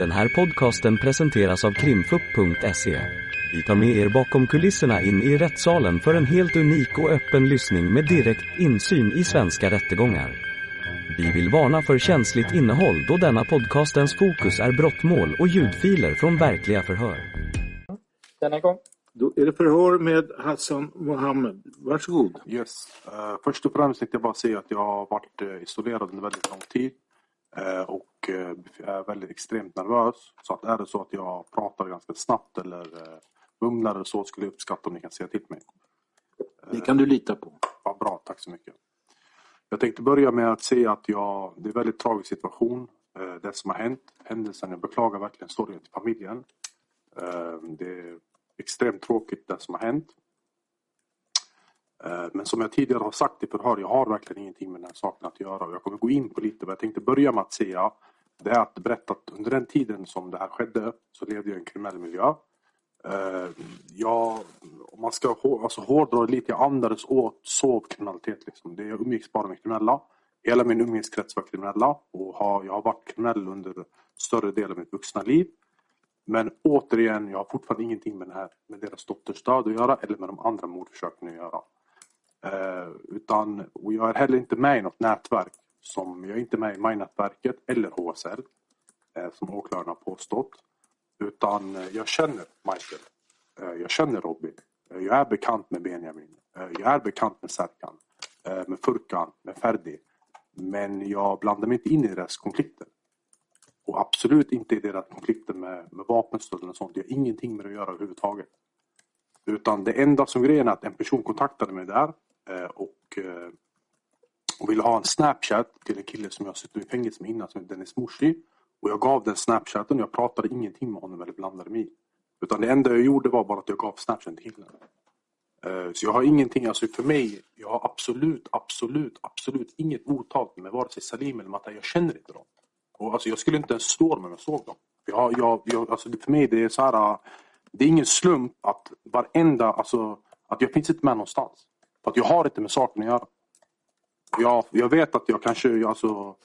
Den här podcasten presenteras av krimfupp.se. Vi tar med er bakom kulisserna in i rättssalen för en helt unik och öppen lyssning med direkt insyn i svenska rättegångar. Vi vill varna för känsligt innehåll då denna podcastens fokus är brottmål och ljudfiler från verkliga förhör. Denna gång. Då är det förhör med Hassan Mohammed. Varsågod. Yes. Uh, först och främst tänkte jag bara säga att jag har varit uh, isolerad under väldigt lång tid. Uh, och är väldigt extremt nervös. Så att är det så att jag pratar ganska snabbt eller mumlar eller så skulle jag uppskatta om ni kan säga till mig. Det kan du lita på. Ja, bra, tack så mycket. Jag tänkte börja med att säga att jag, det är en väldigt tragisk situation. Det som har hänt, händelsen, jag beklagar verkligen sorgen till familjen. Det är extremt tråkigt det som har hänt. Eh, men som jag tidigare har sagt i förhör, jag har verkligen ingenting med den här saken att göra. Jag kommer gå in på lite men jag tänkte börja med att säga. Det är att berätta att under den tiden som det här skedde så levde jag i en kriminell miljö. Eh, jag, om man ska alltså, hårdra lite, jag andades åt, sov kriminalitet. Liksom. Det, jag umgicks bara med kriminella. Hela min umgängeskrets var kriminella och har, jag har varit kriminell under större delen av mitt vuxna liv. Men återigen, jag har fortfarande ingenting med, här, med deras dotters död att göra eller med de andra mordförsöken att göra. Eh, utan, och jag är heller inte med i något nätverk. Som, jag är inte med i MyNätverket eller HSL eh, som åklagaren har påstått. Utan eh, jag känner Michael. Jag känner Robin. Jag är bekant med Benjamin. Jag är bekant med Serkan. med Furkan, med Ferdi. Men jag blandar mig inte in i deras konflikter. Och absolut inte i deras konflikter med, med vapenstöld och sånt. Det har ingenting med det att göra överhuvudtaget. Utan det enda som grejen är att en person kontaktade mig där Eh, och, eh, och ville ha en snapchat till en kille som jag suttit i fängelse med innan som heter Dennis Morsi. Och jag gav den snapchaten och jag pratade ingenting med honom eller blandade mig Utan det enda jag gjorde var bara att jag gav snapchaten till killen. Eh, så jag har ingenting, alltså för mig, jag har absolut, absolut, absolut inget otalt med vare sig Salim eller Matta. Jag känner inte dem. Och alltså, jag skulle inte ens stå dem om jag såg dem. Jag, jag, jag, alltså, för mig det är så här, det är ingen slump att varenda, alltså, att jag finns inte med någonstans. För att jag har inte med saken att göra. Jag, jag vet att jag kanske, alltså,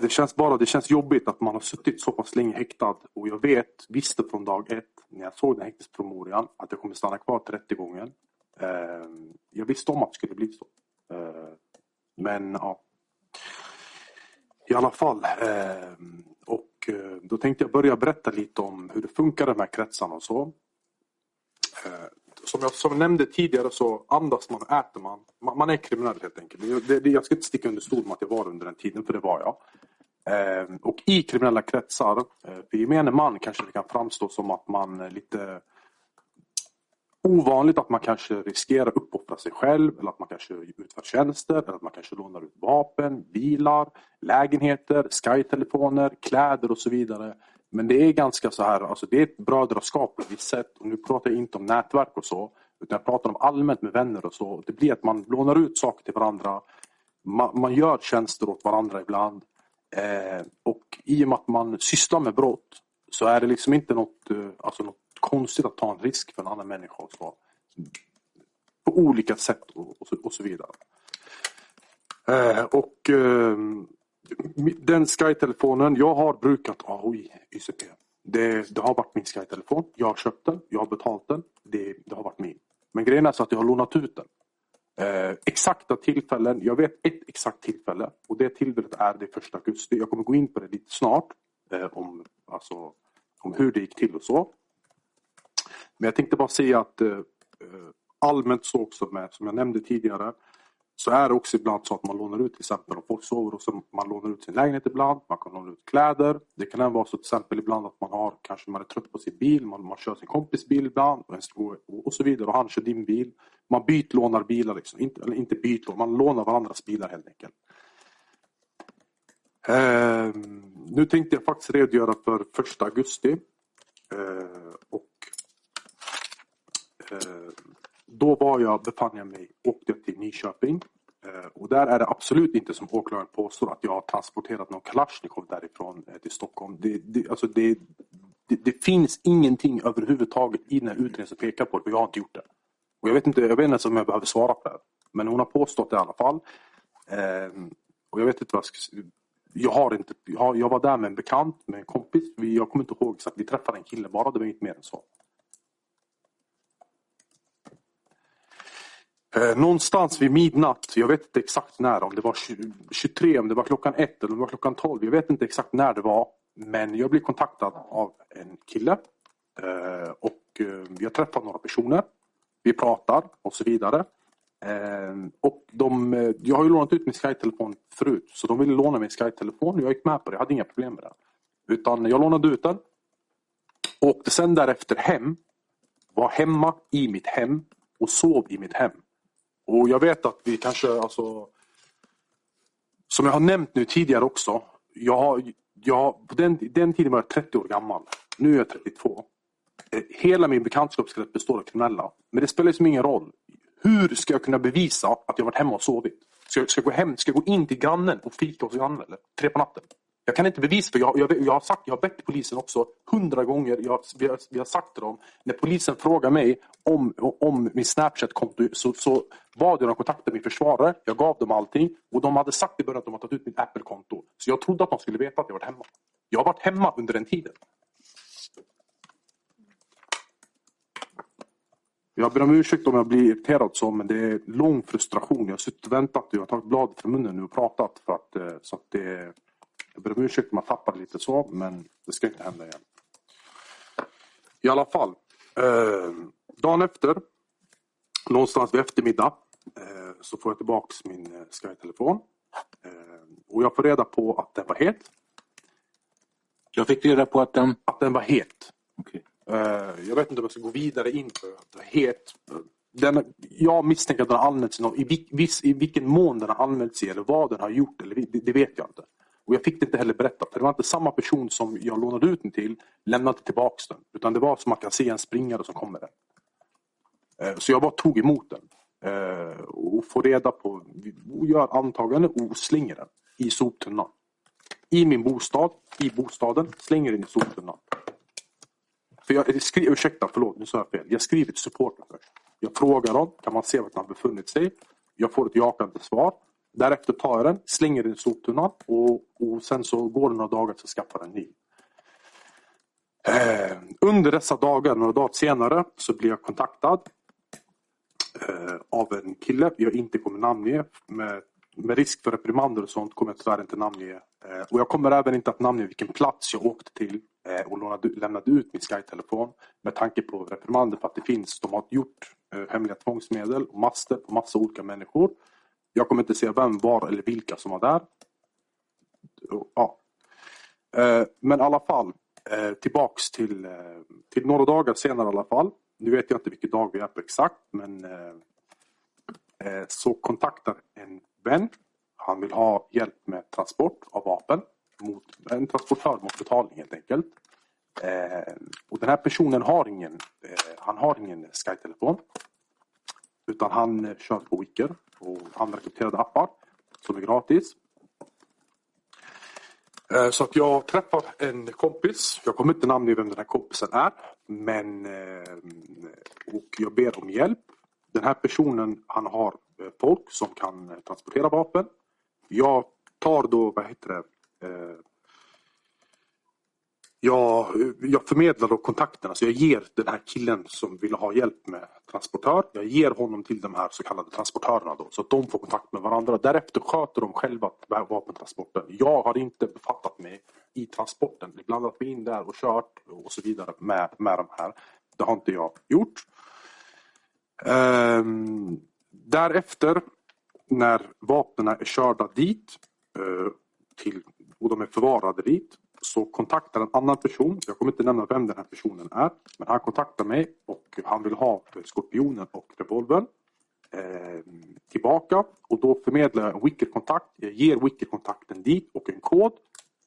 det känns bara det känns jobbigt att man har suttit så pass länge häktad och jag vet, visste från dag ett när jag såg den häktespromemorian att jag kommer stanna kvar till rättegången. Eh, jag visste om att det skulle bli så. Eh, men ja, i alla fall. Ehm, eh, och då tänkte jag börja berätta lite om hur det funkar de här kretsarna och så. Ehm, som jag, som nämnde tidigare så andas man och äter man. man. Man är kriminell helt enkelt. Det, det, jag ska inte sticka under stol med att jag var under den tiden, för det var jag. Ehm, och i kriminella kretsar, eh, för gemene man kanske det kan framstå som att man är lite ovanligt att man kanske riskerar att uppoffra sig själv eller att man kanske utför tjänster eller att man kanske lånar ut vapen, bilar, lägenheter, skytelefoner, kläder och så vidare. Men det är ganska så här, alltså det är ett brödraskap på ett visst sätt och nu pratar jag inte om nätverk och så utan jag pratar om allmänt med vänner och så. Det blir att man lånar ut saker till varandra, man, man gör tjänster åt varandra ibland eh, och i och med att man sysslar med brott så är det liksom inte något, eh, alltså något konstigt att ta en risk för en annan människa och så. På olika sätt och, och, så, och så, vidare. Eh, och eh, den Sky-telefonen, jag har brukat ah, AOI ICP. Det, det, har varit min Sky-telefon. Jag har köpt den, jag har betalt den. Det, det har varit min. Men grejen är så att jag har lånat ut den. Eh, exakta tillfällen, jag vet ett exakt tillfälle och det tillfället är det första augusti. Jag kommer gå in på det lite snart eh, om, alltså, om hur det gick till och så. Men jag tänkte bara säga att eh, eh allmänt så också med, som jag nämnde tidigare, så är det också ibland så att man lånar ut till exempel om folk sover och så man lånar ut sin lägenhet ibland, man kan låna ut kläder. Det kan även vara så till exempel ibland att man har, kanske man är trött på sin bil, man, man kör sin kompis bil ibland och, och så vidare och han kör din bil. Man bytlånar bilar, liksom. inte, eller inte bytlån, man lånar varandras bilar helt enkelt. Eh, nu tänkte jag faktiskt redogöra för första augusti. Eh, och Eh, då var jag, befann jag mig, åkte till Nyköping. Eh, och där är det absolut inte som åklagaren påstår att jag har transporterat någon Kalashnikov därifrån eh, till Stockholm. Det, det, alltså det, det, det, finns ingenting överhuvudtaget i den här utredningen som pekar på det och jag har inte gjort det. Och jag vet inte, jag vet inte ens om jag behöver svara på det. Men hon har påstått det i alla fall. Eh, och jag vet inte vad jag ska, jag, har inte, jag, har, jag var där med en bekant, med en kompis. Vi, jag kommer inte ihåg exakt. Vi träffade en kille bara, det var inte mer än så. Eh, någonstans vid midnatt, jag vet inte exakt när, om det var 23, om det var klockan 1 eller om det var klockan 12. Jag vet inte exakt när det var. Men jag blev kontaktad av en kille. Eh, och eh, vi har träffat några personer. Vi pratar och så vidare. Eh, och de, eh, jag har ju lånat ut min Sky-telefon förut. Så de ville låna min Sky-telefon. Jag gick med på det, jag hade inga problem med det. Utan jag lånade ut den. Åkte sen därefter hem. Var hemma i mitt hem och sov i mitt hem. Och jag vet att vi kanske, alltså, som jag har nämnt nu tidigare också. Jag har, jag, på den, den tiden var jag 30 år gammal. Nu är jag 32. Eh, hela min bekantskapskrets består av kriminella. Men det spelar liksom ingen roll. Hur ska jag kunna bevisa att jag varit hemma och sovit? Ska jag, ska jag gå hem, ska jag gå in till grannen och fika hos grannen? Eller? Tre på natten? Jag kan inte bevisa för jag, jag, jag har sagt, jag har bett polisen också hundra gånger. Jag, vi, har, vi har sagt till dem, när polisen frågar mig om, om min Snapchat-konto så, så bad jag dem kontakta min försvarare. Jag gav dem allting och de hade sagt i början att de hade tagit ut mitt Apple-konto. Så jag trodde att de skulle veta att jag varit hemma. Jag har varit hemma under den tiden. Jag ber om ursäkt om jag blir irriterad så, men det är lång frustration. Jag har suttit och väntat och jag har tagit bladet från munnen nu och pratat. För att, eh, så att det, jag ber om ursäkt om jag tappade lite så, men det ska inte hända igen. I alla fall. Eh, dagen efter, någonstans vid eftermiddag, eh, så får jag tillbaks min eh, Sky-telefon. Eh, och jag får reda på att den var het. Jag fick reda på att den... Att den var het. Okay. Eh, jag vet inte om jag ska gå vidare in på det. Het. Den, jag misstänker att den har använts i, viss, i vilken mån den har använts i eller vad den har gjort. Eller, det, det, vet jag inte. Och jag fick det inte heller berättat. För det var inte samma person som jag lånade ut den till lämnade tillbaks den. Utan det var som man kan se en springare som kommer där. Eh, så jag bara tog emot den. Eh, och får reda på, och gör antaganden och slänger den i soptunnan. I min bostad, i bostaden, slänger den i soptunnan. För jag skriver, ursäkta, förlåt, nu sa jag fel. Jag skriver till supporten först. Jag frågar dem, kan man se vart han befunnit sig? Jag får ett jakande svar. Därefter tar jag den, slänger den i soptunnan och, och sen så går det några dagar så skaffar jag en ny. Eh, under dessa dagar, några dagar senare, så blir jag kontaktad eh, av en kille jag inte kommer namnge. Med, med risk för reprimander och sånt kommer jag tyvärr inte namnge. Eh, och jag kommer även inte att namnge vilken plats jag åkte till Eh, och lånade, lämnade ut min Sky-telefon med tanke på reprimander för att det finns. De har gjort eh, hemliga tvångsmedel och master på massa olika människor. Jag kommer inte säga vem, var eller vilka som var där. Ja. Eh, men i alla fall, eh, tillbaks till, eh, till några dagar senare i alla fall. Nu vet jag inte vilken dag vi är på exakt men så kontaktar en vän. Han vill ha hjälp med transport av vapen mot en transportör mot betalning helt enkelt. Eh, och den här personen har ingen, eh, han har ingen Sky-telefon. Utan han kör på Wicker och andra krypterade appar som är gratis. Eh, så att jag träffar en kompis. Jag kommer inte namnge vem den här kompisen är. Men eh, och jag ber om hjälp. Den här personen han har eh, folk som kan transportera vapen. Jag tar då, vad heter det, jag, jag förmedlar då kontakterna, så jag ger den här killen som vill ha hjälp med transportör, jag ger honom till de här så kallade transportörerna då, så att de får kontakt med varandra. Därefter sköter de själva vapentransporten. Jag har inte befattat mig i transporten, blandat mig in där och kört och så vidare med, med de här. Det har inte jag gjort. Ehm, därefter, när vapnen är körda dit eh, till och de är förvarade dit så kontaktar en annan person, jag kommer inte nämna vem den här personen är, men han kontaktar mig och han vill ha Skorpionen och revolvern eh, tillbaka och då förmedlar jag en wicked-kontakt, jag ger wicked-kontakten dit och en kod.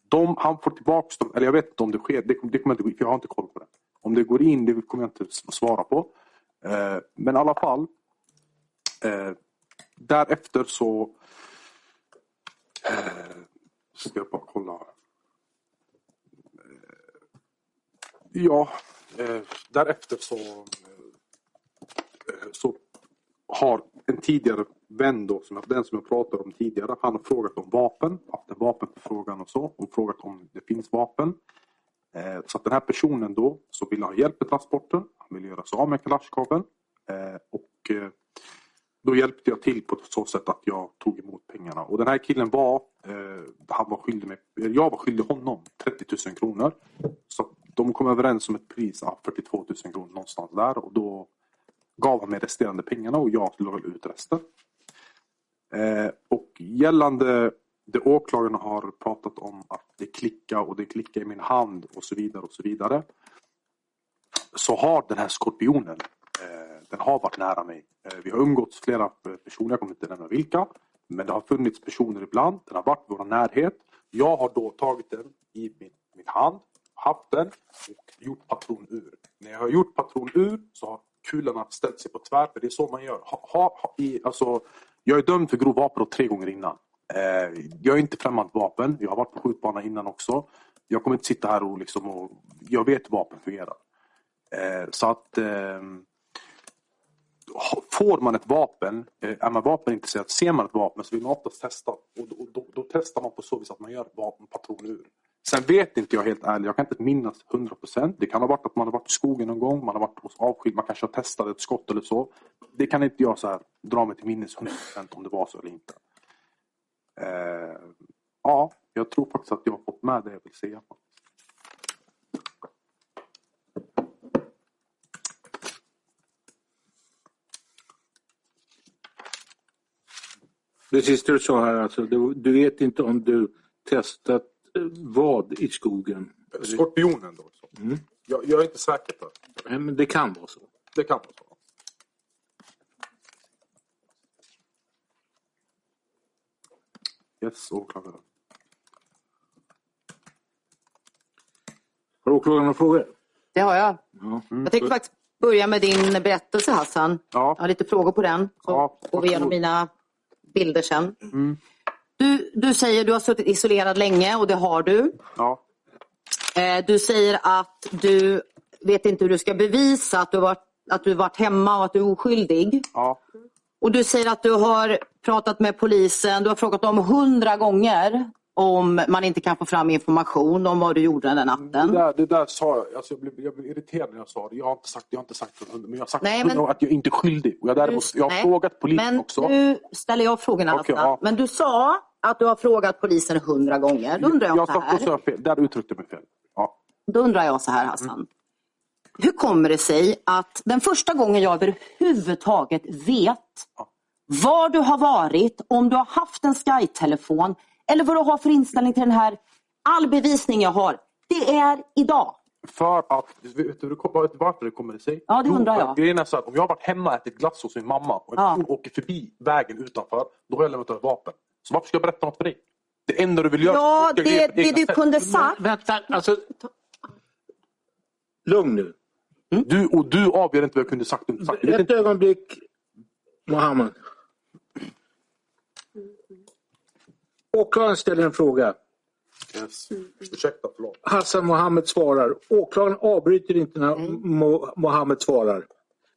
De, han får tillbaka dem, eller jag vet inte om det sker, det, det kommer inte, för jag har inte koll på det. Om det går in, det kommer jag inte svara på. Eh, men i alla fall, eh, därefter så eh, Ska jag bara kolla. Eh, ja, eh, därefter så, eh, så har en tidigare vän då, som den som jag pratade om tidigare, han har frågat om vapen, haft en vapenförfrågan och så, och frågat om det finns vapen. Eh, så att den här personen då, så vill ha hjälp med transporten, han vill göra sig av med Kalashnikoven. Eh, och eh, då hjälpte jag till på så sätt att jag tog emot pengarna. Och den här killen var, eh, han var skyldig mig, jag var skyldig honom 30 000 kronor. Så de kom överens om ett pris ja, 42 000 kronor någonstans där och då gav han mig resterande pengarna och jag lade ut resten. Eh, och gällande det åklagarna har pratat om att det klickar och det klickar i min hand och så vidare och så vidare. Så har den här skorpionen, eh, den har varit nära mig. Eh, vi har umgåtts flera personer, jag kommer inte nämna vilka. Men det har funnits personer ibland, den har varit i vår närhet. Jag har då tagit den i min, min hand, haft den och gjort patron ur. När jag har gjort patron ur så har kulorna ställt sig på tvär, för det är så man gör. Ha, ha, i, alltså, jag är dömd för grov vapenbrott tre gånger innan. Eh, jag är inte främmande vapen. Jag har varit på skjutbana innan också. Jag kommer inte sitta här och, liksom och jag vet hur vapen fungerar. Eh, så att eh, Får man ett vapen, eh, är man vapenintresserad, ser man ett vapen så vill man oftast testa. Och då, då, då testar man på så vis att man gör vapenpatron ur. Sen vet inte jag helt ärligt, jag kan inte minnas 100%. Det kan ha varit att man har varit i skogen någon gång, man har varit hos avskild, man kanske har testat ett skott eller så. Det kan inte jag så här, dra mig till minnes 100% om det var så eller inte. Eh, ja, jag tror faktiskt att jag har fått med det jag vill säga. Det sista du sa här, alltså, du, du vet inte om du testat vad i skogen? Skorpionen då? Mm. Jag, jag, är inte säker på det. Nej, men det kan vara så. Det kan vara så. Yes, åklagaren. Har åklagaren några frågor? Det har jag. Ja. Mm. Jag tänkte faktiskt börja med din berättelse Hassan. Ja. Jag har lite frågor på den. Så ja, går vi igenom mina bilder sen. Mm. Du, du säger att du har suttit isolerad länge och det har du. Ja. Eh, du säger att du vet inte hur du ska bevisa att du varit, att du varit hemma och att du är oskyldig. Ja. Och du säger att du har pratat med polisen, du har frågat dem hundra gånger om man inte kan få fram information om vad du gjorde den natten. Det där, det där sa jag, alltså jag, blev, jag blev irriterad när jag sa det. Jag har inte sagt, jag har inte sagt men jag har sagt nej, men, att jag inte är skyldig. Och jag, däremot, jag har nej, frågat polisen också. Nu ställer jag frågorna okay, ja. Men du sa att du har frågat polisen hundra gånger. Då undrar jag, jag så här. Jag fel. Där uttryckte jag mig fel. Ja. Då undrar jag så här Hassan. Mm. Hur kommer det sig att den första gången jag överhuvudtaget vet ja. var du har varit, om du har haft en Sky-telefon eller vad du har för inställning till den här, all bevisning jag har, det är idag. För att, vet du varför det kommer sig? Ja, det undrar jag. Grejen är så att om jag har varit hemma och ätit glass hos min mamma och en ja. åker förbi vägen utanför, då har jag lämnat över vapen. Så varför ska jag berätta något för dig? Det enda du vill göra... Ja, det, det, det du kunde sagt... Vänta, alltså... Lugn nu. Mm? Du, och du avgör inte vad jag kunde sagt. Inte sagt. Ett ögonblick, Mohammed. Åklagaren ställer en fråga. Yes. Ursäkta, förlåt. Hassan Mohammed svarar. Åklagaren avbryter inte när Mo Mohammed svarar.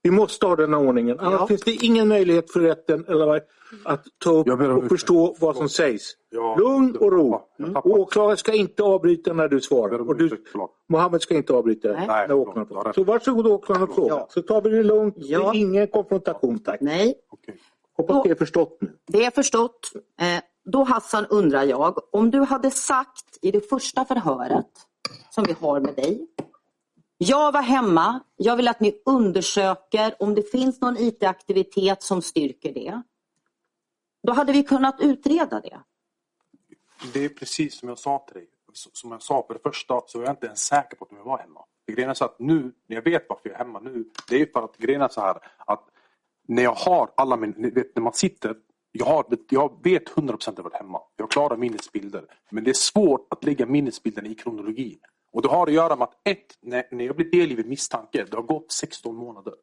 Vi måste ha den ordningen. Annars ja. finns det ingen möjlighet för rätten eller, att ta upp och förstå vad som sägs. Ja. Lugn och ro. Mm. Åklagaren ska inte avbryta när du svarar. Och du, Mohammed ska inte avbryta Nej. när åklagaren Så varsågod åklagaren och fråga. Ja. Så tar vi det lugnt. Ja. Det är ingen konfrontation tack. Nej. Okay. Hoppas det är förstått nu. Det är förstått. Eh, då Hassan undrar jag, om du hade sagt i det första förhöret som vi har med dig. Jag var hemma, jag vill att ni undersöker om det finns någon IT-aktivitet som styrker det. Då hade vi kunnat utreda det. Det är precis som jag sa till dig. Som jag sa, för det första så är jag inte ens säker på att jag var hemma. grejen är så att nu, när jag vet varför jag är hemma nu, det är för att grejen är så här att när jag har alla mina, när man sitter jag, har, jag vet 100% att jag varit hemma. Jag klarar minnesbilder. Men det är svårt att lägga minnesbilden i kronologi. Och det har att göra med att ett, när, jag blir delgiven misstanke, det har gått 16 månader.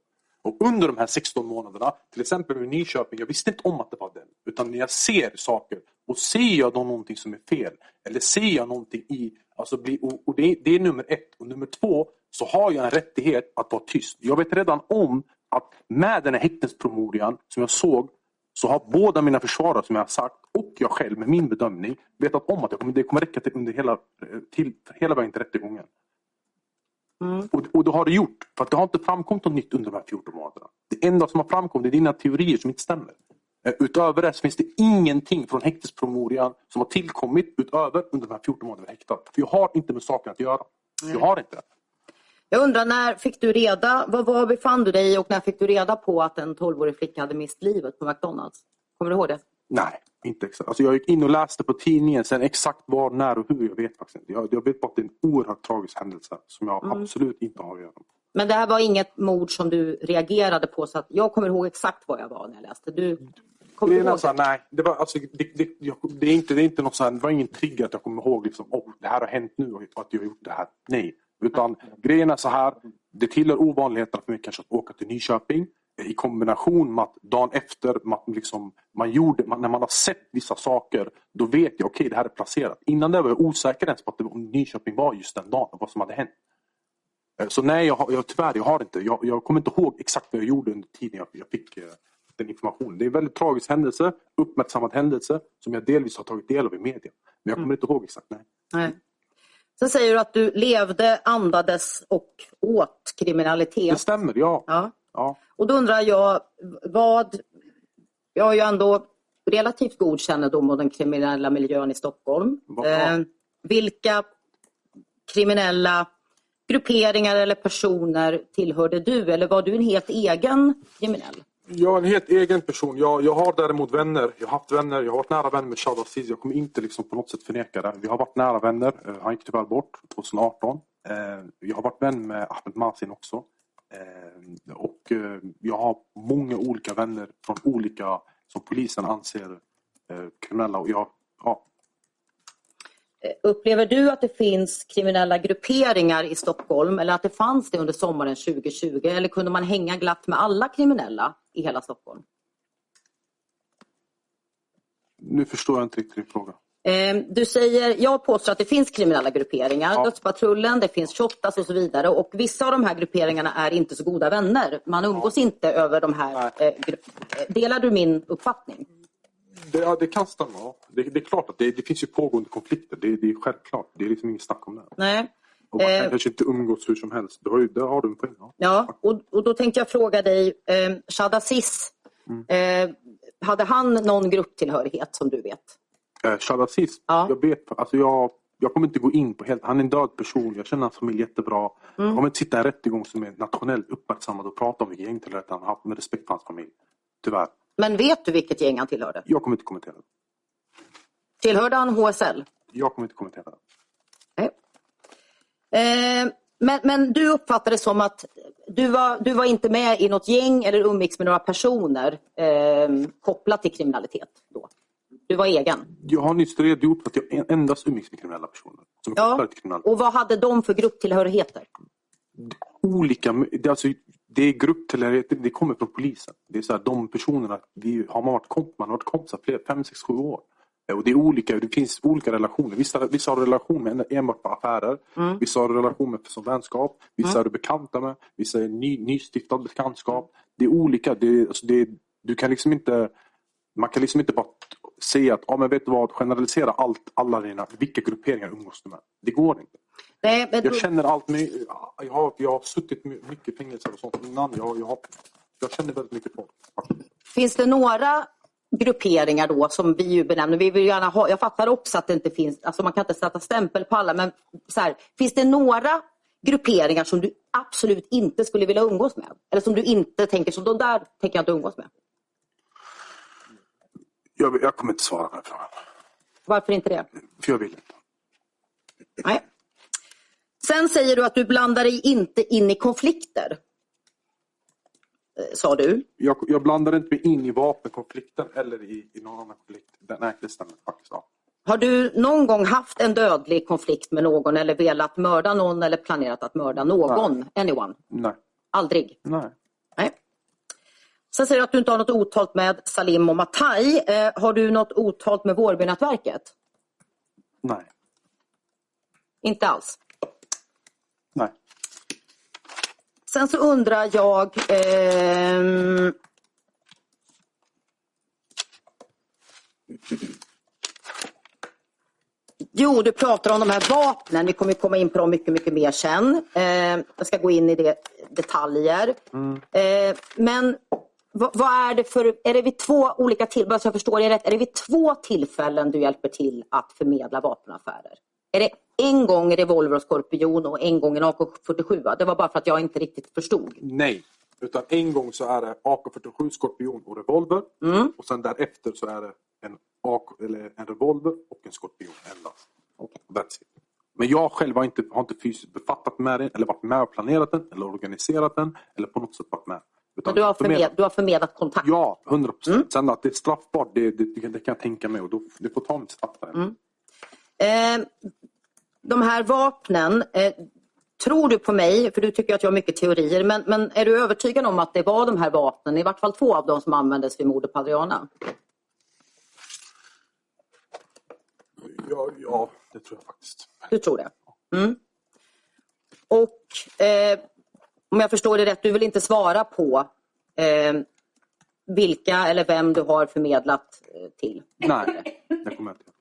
Och under de här 16 månaderna, till exempel med Nyköping, jag visste inte om att det var den. Utan när jag ser saker och ser jag då någonting som är fel, eller ser jag någonting i, alltså bli, och, och det, det, är nummer ett. Och nummer två, så har jag en rättighet att vara tyst. Jag vet redan om att med den här häktespromemorian som jag såg så har båda mina försvarare som jag har sagt och jag själv med min bedömning vetat om att det kommer, det kommer räcka till, under hela, till, hela vägen till rättegången. Mm. Och, och det har det gjort. För att det har inte framkommit något nytt under de här 14 månaderna. Det enda som har framkommit är dina teorier som inte stämmer. Eh, utöver det så finns det ingenting från häktespromemorian som har tillkommit utöver under de här 14 månaderna häktad. För jag har inte med saken att göra. Jag har inte det. Jag undrar när fick du reda, var, var befann du dig och när fick du reda på att en 12-årig flicka hade mist livet på McDonalds? Kommer du ihåg det? Nej, inte exakt. Alltså jag gick in och läste på tidningen, sen exakt var, när och hur, jag vet faktiskt inte. Jag, jag vet bara att det är en oerhört tragisk händelse som jag mm. absolut inte har att göra med. Men det här var inget mord som du reagerade på så att jag kommer ihåg exakt var jag var när jag läste. Du kommer det är ihåg det? nej, det var, alltså, det, det, jag, det, är inte, det är inte något så här, det var ingen trigger att jag kommer ihåg liksom, oh, det här har hänt nu och att jag har gjort det här. Nej, utan grejen är så här, det tillhör ovanligheterna för mig kanske att åka till Nyköping i kombination med att dagen efter man, liksom, man gjorde, man, när man har sett vissa saker, då vet jag okej okay, det här är placerat. Innan det var jag osäker ens på att det, om Nyköping var just den dagen och vad som hade hänt. Eh, så nej, jag, jag, tyvärr, jag har inte. Jag, jag kommer inte ihåg exakt vad jag gjorde under tiden jag, jag fick eh, den informationen. Det är en väldigt tragisk händelse, uppmärksammad händelse som jag delvis har tagit del av i media. Men jag kommer mm. inte ihåg exakt. Nej. nej. Sen säger du att du levde, andades och åt kriminalitet. Det stämmer, ja. ja. ja. Och då undrar jag, vad... Jag har ju ändå relativt god kännedom om den kriminella miljön i Stockholm. Eh, vilka kriminella grupperingar eller personer tillhörde du eller var du en helt egen kriminell? Jag är en helt egen person. Jag, jag har däremot vänner. Jag har haft vänner. Jag har varit nära vän med Shad Aziz. Jag kommer inte liksom på något sätt förneka det. Vi har varit nära vänner. Eh, han gick tyvärr bort 2018. Eh, jag har varit vän med Ahmed Masin också. Eh, och jag har många olika vänner från olika som polisen anser kriminella. Och jag, ja, Upplever du att det finns kriminella grupperingar i Stockholm eller att det fanns det under sommaren 2020? Eller kunde man hänga glatt med alla kriminella i hela Stockholm? Nu förstår jag inte riktigt din fråga. Eh, du säger, jag påstår att det finns kriminella grupperingar, ja. Dödspatrullen, det finns Shottaz och så vidare och vissa av de här grupperingarna är inte så goda vänner. Man umgås ja. inte över de här... Eh, delar du min uppfattning? Det, ja, det kan stämma. Det, det, är klart att det, det finns ju pågående konflikter. Det, det är självklart. Det är liksom inget snack om det. Nej. Och man kan eh, kanske inte umgås hur som helst. Det har, ju, där har du en poäng. Ja, ja och, och då tänkte jag fråga dig, eh, Shad Aziz, mm. eh, hade han någon grupptillhörighet som du vet? Eh, Shad Aziz? Ja. Jag vet, alltså jag, jag kommer inte gå in på helt, han är en död person, jag känner hans familj jättebra. Mm. Jag kommer inte sitta i en rättegång som är nationellt uppmärksammad och prata om vilket gängtillhörighet han har haft med respekt för hans familj. Tyvärr. Men vet du vilket gäng han tillhörde? Jag kommer inte kommentera det. Tillhörde han HSL? Jag kommer inte kommentera det. Nej. Eh, men, men du uppfattade det som att du var, du var inte med i något gäng eller umgicks med några personer eh, kopplat till kriminalitet då? Du var egen? Jag har nyss redogjort för att jag endast umgicks med kriminella personer. Som ja. Och vad hade de för grupptillhörigheter? Olika, alltså, det är grupptillhörighet, det kommer från polisen. Det är så här, de personerna, vi, har man varit, komp, man har varit kompisar fler, fem, sex, sju år. Och det är olika, det finns olika relationer. Vissa, vissa har relation med enbart på affärer. Mm. Vissa har relation med som vänskap. Vissa mm. är du bekanta med. Vissa är ny, nystiftad bekantskap. Det är olika. Det, alltså det, du kan liksom inte, man kan liksom inte bara säga att, ja men vet du vad, generalisera allt, alla dina, vilka grupperingar umgås du med. Det går inte. Nej, men... Jag känner allt, jag har, jag har suttit mycket i fängelser och sånt innan. Jag, jag, har, jag känner väldigt mycket folk. Finns det några grupperingar då som vi ju benämner, vi vill gärna ha, jag fattar också att det inte finns, alltså man kan inte sätta stämpel på alla men så här, finns det några grupperingar som du absolut inte skulle vilja umgås med? Eller som du inte tänker, som de där tänker jag inte umgås med? Jag, jag kommer inte svara på den frågan. Varför inte det? För jag vill inte. Nej. Sen säger du att du blandar dig inte in i konflikter. Eh, sa du. Jag, jag blandar inte mig in i vapenkonflikten eller i, i någon annan konflikt. Nej, det stämmer faktiskt. Ja. Har du någon gång haft en dödlig konflikt med någon eller velat mörda någon eller planerat att mörda någon? Nej. Anyone? Nej. Aldrig? Nej. Nej. Sen säger du att du inte har något otalt med Salim och Matai. Eh, har du något otalt med Vårbynätverket? Nej. Inte alls? Nej. Sen så undrar jag... Eh, Jo, du pratar om de här vapnen. Vi kommer komma in på dem mycket, mycket mer sen. Eh, jag ska gå in i det detaljer. Mm. Eh, men vad, vad, är det för... Är det vid två olika tillfällen, så jag förstår det rätt, är det vid två tillfällen du hjälper till att förmedla vapenaffärer? Är det en gång revolver och skorpion och en gång en AK47? Det var bara för att jag inte riktigt förstod. Nej, utan en gång så är det AK47, skorpion och revolver. Mm. Och sen därefter så är det en, AK, eller en revolver och en skorpion endast. Okay. That's it. Men jag själv har inte, har inte fysiskt befattat med den eller varit med och planerat den eller organiserat den eller på något sätt varit med. Men du har, förmed, du har förmedlat kontakt? Ja, 100 procent. Mm. Sen att det är straffbart, det, det, det, kan jag tänka mig och då, det får ta mitt straff. Mm. Eh, de här vapnen, eh, tror du på mig, för du tycker att jag har mycket teorier, men, men är du övertygad om att det var de här vapnen, i vart fall två av dem som användes vid mordet på Adriana? Ja, ja, det tror jag faktiskt. Du tror det? Mm. Och eh, om jag förstår det rätt, du vill inte svara på eh, vilka eller vem du har förmedlat eh, till? Nej, det kommer jag inte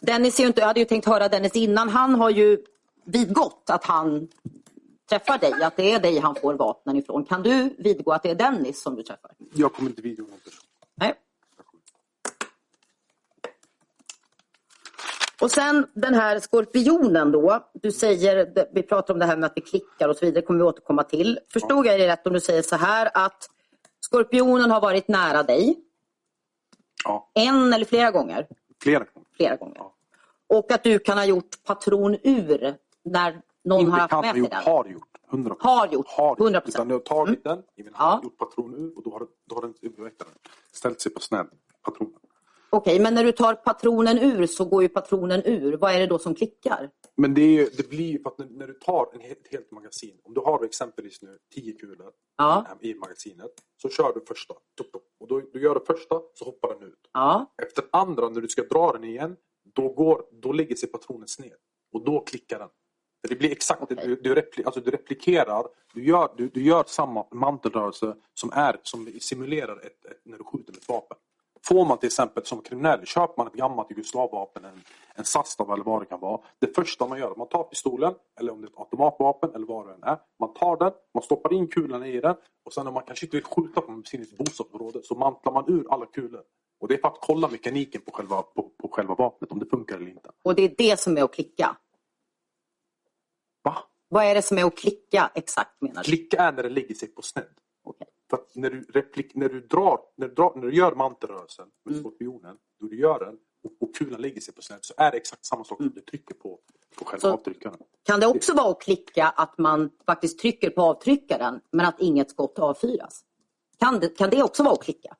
Dennis är inte, jag hade ju tänkt höra Dennis innan, han har ju vidgått att han träffar dig, att det är dig han får vapnen ifrån. Kan du vidgå att det är Dennis som du träffar? Jag kommer inte vidgå någon person. Nej. Och sen den här skorpionen då. Du säger, vi pratar om det här med att vi klickar och så vidare, kommer vi återkomma till. Förstod jag det rätt om du säger så här att skorpionen har varit nära dig? Ja. En eller flera gånger? Flera gånger. Flera gånger. Ja. Och att du kan ha gjort patronur när någon Inte har haft med sig den? har gjort. 100%. Har gjort, har 100 procent. Utan du har tagit mm. den i min hand, ja. gjort patronur och då har, då har den, ställt sig på sned, patronen. Okej, okay, men när du tar patronen ur så går ju patronen ur. Vad är det då som klickar? Men det, är, det blir ju för att när, när, du tar en helt, helt magasin. Om du har exempelvis nu 10 kulor ja. i magasinet. Så kör du första. Och då, du gör det första så hoppar den ut. Ja. Efter andra när du ska dra den igen. Då, går, då lägger sig patronen sned. Och då klickar den. Det blir exakt, okay. du, du, repli, alltså du replikerar, du gör, du, du gör samma mantelrörelse som, är, som simulerar ett, ett, när du skjuter med ett vapen. Får man till exempel som kriminell, köper man ett gammalt Jugoslavvapen, en, en Sastav eller vad det kan vara. Det första man gör, man tar pistolen, eller om det är ett automatvapen eller vad det än är. Man tar den, man stoppar in kulorna i den och sen när man kanske inte vill skjuta på sitt bostadsområde så mantlar man ur alla kulor. Och det är för att kolla mekaniken på själva, på, på själva vapnet, om det funkar eller inte. Och det är det som är att klicka? Va? Vad är det som är att klicka exakt menar du? Klicka är när det ligger sig på snedd. Okay. För när du, replik, när du drar, när du, drar, när du gör mantelrörelsen med mm. skorpionen, då du gör den och, och kulan lägger sig på snett så är det exakt samma sak som mm. du trycker på, på själva avtryckaren. Kan det också vara att klicka att man faktiskt trycker på avtryckaren men att inget skott avfyras? Kan det, kan det också vara att klicka?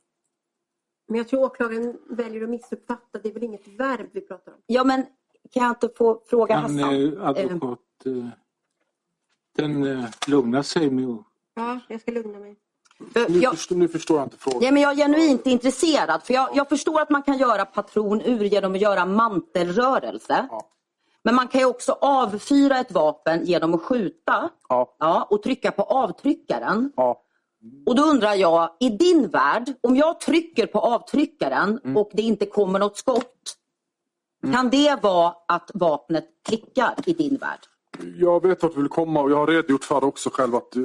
Men jag tror åklagaren väljer att missuppfatta. Det är väl inget verb vi pratar om? Ja, men kan jag inte få fråga kan, Hassan? Eh, advokat, eh, den eh, lugnar sig med. Ja, jag ska lugna mig. Nu, jag, förstår, nu förstår jag inte frågan. Ja, men jag är genuint intresserad. För jag, jag förstår att man kan göra patron ur genom att göra mantelrörelse. Ja. Men man kan ju också avfyra ett vapen genom att skjuta ja. Ja, och trycka på avtryckaren. Ja. Och då undrar jag, i din värld, om jag trycker på avtryckaren mm. och det inte kommer något skott. Mm. Kan det vara att vapnet klickar i din värld? Jag vet vart du vill komma och jag har redogjort för det också själv att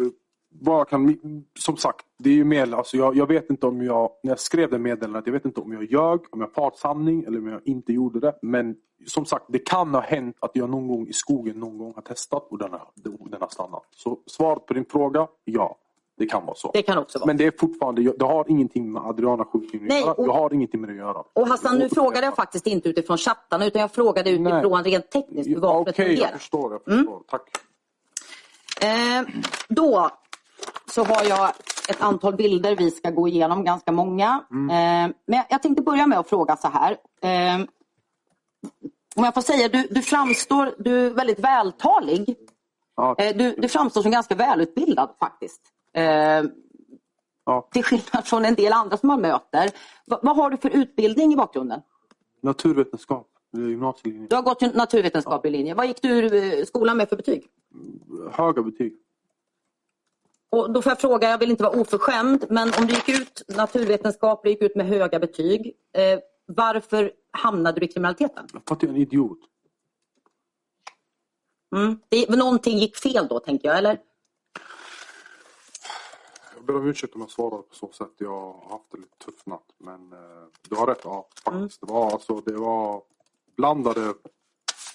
vad kan, som sagt, det är ju mer, alltså jag, jag, vet inte om jag, när jag skrev det meddelandet, jag vet inte om jag ljög, om jag far sanning eller om jag inte gjorde det. Men som sagt, det kan ha hänt att jag någon gång i skogen någon gång har testat och den har, den har stannat. Så svaret på din fråga, ja. Det kan vara så. Det kan också vara. Men det är fortfarande, det har ingenting med Adriana skjutningen att göra. Jag har ingenting med det att göra. Och Hassan, nu frågade jag faktiskt inte utifrån chattarna utan jag frågade utifrån Nej. rent tekniskt hur vapnet Okej, okay, jag förstår. Jag förstår. Mm. Tack. Eh, då så har jag ett antal bilder vi ska gå igenom, ganska många. Mm. Eh, men jag tänkte börja med att fråga så här. Eh, om jag får säga, du, du framstår, du är väldigt vältalig. Ja. Eh, du, du framstår som ganska välutbildad faktiskt. Ja. Till skillnad från en del andra som man möter. Va, vad har du för utbildning i bakgrunden? Naturvetenskap, gymnasielinje. Du har gått naturvetenskaplig ja. linje. Vad gick du skolan med för betyg? Höga betyg. Och då får jag fråga, jag vill inte vara oförskämd, men om du gick ut naturvetenskap, gick ut med höga betyg. Eh, varför hamnade du i kriminaliteten? För att jag är en idiot. Mm. Det, någonting gick fel då, tänker jag, eller? Jag ber om ursäkt om jag svarar på så sätt. Jag har haft det lite tufft natt. Men eh, du har rätt, ja. Faktiskt. Det, var, alltså, det var blandade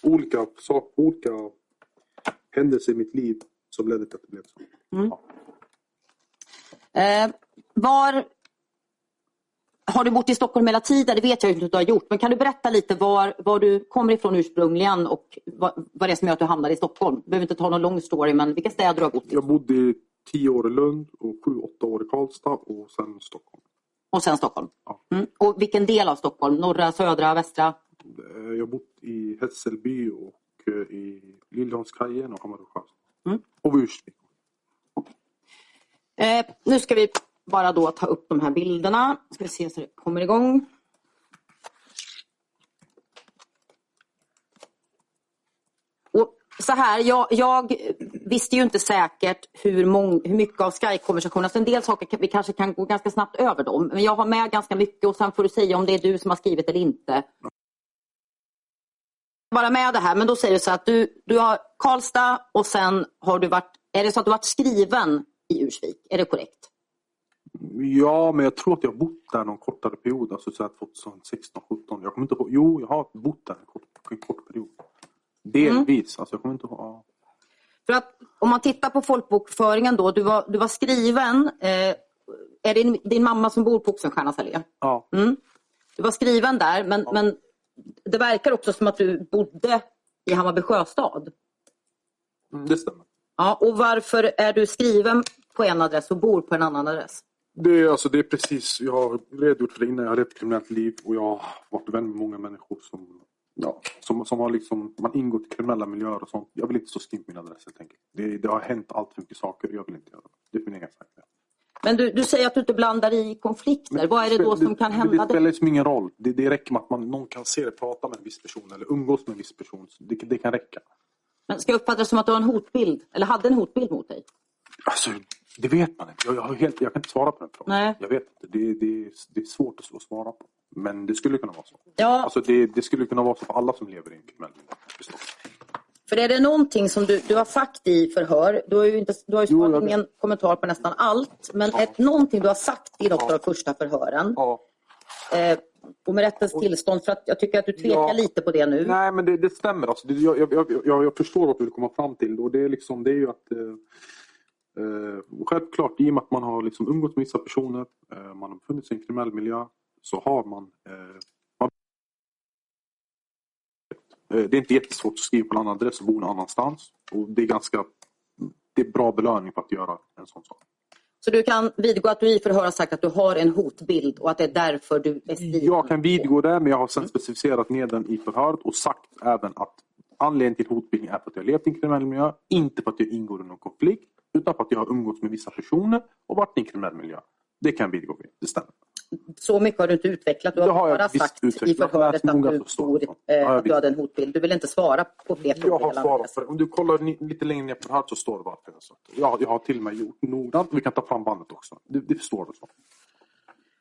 olika, sak, olika händelser i mitt liv som ledde till att det blev så. Ja. Eh, var har du bott i Stockholm hela tiden? Det vet jag inte att du har gjort. Men kan du berätta lite var, var du kommer ifrån ursprungligen och vad, vad det är som gör att du hamnade i Stockholm? Du behöver inte ta någon lång story, men vilka städer du har bott i? Jag bodde i tio år i Lund och sju, åtta år i Karlstad och sen Stockholm. Och sen Stockholm? Ja. Mm. Och vilken del av Stockholm? Norra, södra, västra? Eh, Jag har bott i Hässelby och eh, i Liljeholmskajen och Sjöstad. Mm. Och Ursvik. Eh, nu ska vi bara då ta upp de här bilderna. Ska vi se så det kommer igång. Och så här, jag, jag visste ju inte säkert hur, mång, hur mycket av Sky-konversationerna... Alltså en del saker kan- vi kanske kan gå ganska snabbt över dem. Men jag har med ganska mycket och sen får du säga om det är du som har skrivit eller inte. Bara med det här, men då säger du så att du, du har Karlstad och sen har du varit, är det så att du har varit skriven i Ursvik? Är det korrekt? Ja, men jag tror att jag har bott där någon kortare period. Alltså så här 2016, 17. Jag kommer inte ihåg. Jo, jag har bott där en kort, en kort period. Delvis. Alltså jag kommer inte ihåg. Ja. För att om man tittar på folkbokföringen då, du var, du var skriven, eh, är det din, din mamma som bor på Oxenstiernas allé? ja. Mm. Du var skriven där, men, men det verkar också som att du bodde i Hammarby sjöstad. Mm, det stämmer. Ja, och varför är du skriven på en adress och bor på en annan adress? Det är, alltså, det är precis, jag har redogjort för det innan. Jag har ett kriminellt liv och jag har varit vän med många människor som, ja, som, som har liksom, man ingått i kriminella miljöer och sånt. Jag vill inte stå skriven på min adress helt enkelt. Det, det har hänt allt för mycket saker. Jag vill inte göra det. Det är min egen sak. Men du, du säger att du inte blandar i konflikter. Vad är det då som kan det, hända? Det spelar liksom ingen roll. Det, det räcker med att man, någon kan se det, prata med en viss person eller umgås med en viss person. Det, det kan räcka. Men ska jag uppfatta det som att du har en hotbild? Eller hade en hotbild mot dig? Alltså, det vet man inte. Jag, jag, helt, jag kan inte svara på den frågan. Nej. Jag vet inte. Det, det, det är svårt att, svara på. Men det skulle kunna vara så. Ja. Alltså, det, det skulle kunna vara så för alla som lever i en kriminell. För är det någonting som du, du har sagt i förhör, du har ju, inte, du har ju Jo, ingen kommentar på nästan allt, men Ja. ett, någonting du har sagt i något av de första förhören, Ja. eh, och med rättens tillstånd, för att jag tycker att du tvekar Ja. lite på det nu. Nej, men det, det stämmer. Alltså, jag, jag, jag jag förstår vad du vill komma fram till. Och det, är liksom, det är ju att eh, eh, självklart, i och med att man har liksom umgåtts med vissa personer, eh, man har befunnit sig i en kriminell miljö, så har man... Eh, man eh, det är inte jättesvårt att skriva på en annan adress och bo någon annanstans. Och det är ganska det är bra belöning för att göra en sån sak. Så du kan vidgå att du i förhör har sagt att du har en hotbild och att det är därför du är skriven. Jag kan vidgå det, men jag har sen specificerat ner den i förhöret och sagt även att anledningen till hotbildning är för att jag har levt i en kriminell miljö, inte för att jag ingår i någon konflikt, utan för att jag har umgåtts med vissa personer och varit i en kriminell miljö. Det kan jag vidgå med, det stämmer. Så mycket har du inte utvecklat. Du har, Det har bara sagt i utvecklat. förhöret Läs noga att du, det så. eh, att du hade en hotbild. Du vill inte svara på fler frågor. Jag har svarat det. för det. Om du kollar ni- lite längre ner på förhöret så står det varför jag sa det. Jag, jag har till och med gjort noggrant. Vi kan ta fram bandet också. Det, det förstår du. Så.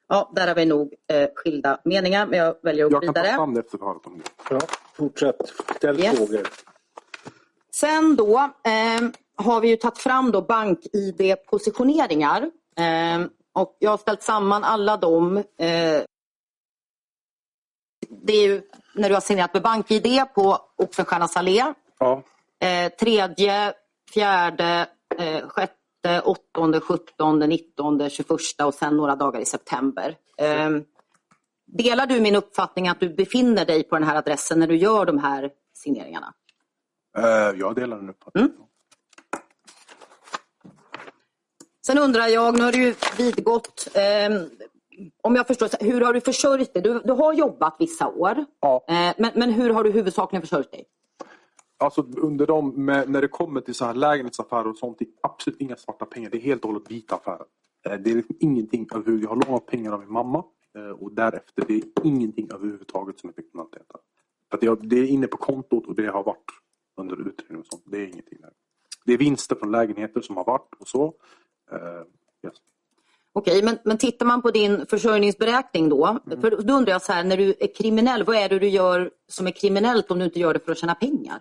Ja, där har vi nog eh, skilda meningar, men jag väljer att gå Jag kan ta vidare. fram det efter förhöret om det. Ja, fortsätt. Ställ Yes. frågor. Sen då eh, har vi ju tagit fram då bank-id-positioneringar. Eh, och jag har ställt samman alla dem. Eh, det är ju när du har signerat med BankID på Oxenstiernas allé. Ja. Eh, tredje, fjärde, eh, sjätte, åttonde, sjuttonde, nittonde, tjugoförsta och sen några dagar i september. Eh, delar du min uppfattning att du befinner dig på den här adressen när du gör de här signeringarna? Eh, jag delar den uppfattningen. Mm. Sen undrar jag, nu har du ju vidgått, eh, om jag förstår, hur har du försörjt dig? Du, du har jobbat vissa år, Ja. eh, men, men hur har du huvudsakligen försörjt dig? Alltså under dem, med, när det kommer till så här lägenhetsaffärer och sånt, det är absolut inga svarta pengar. Det är helt och hållet vita affärer. Eh, Det är liksom ingenting överhuvudtaget. Jag har lånat pengar av min mamma eh, och därefter, det är ingenting överhuvudtaget som är kriminalitet. För jag, det är inne på kontot och det har varit under utredning och sånt. Det är ingenting där. Det är vinster från lägenheter som har varit och så. Eh, yes. Okej, men, men tittar man på din försörjningsberäkning då, Mm. för då undrar jag så här, när du är kriminell, vad är det du gör som är kriminellt om du inte gör det för att tjäna pengar?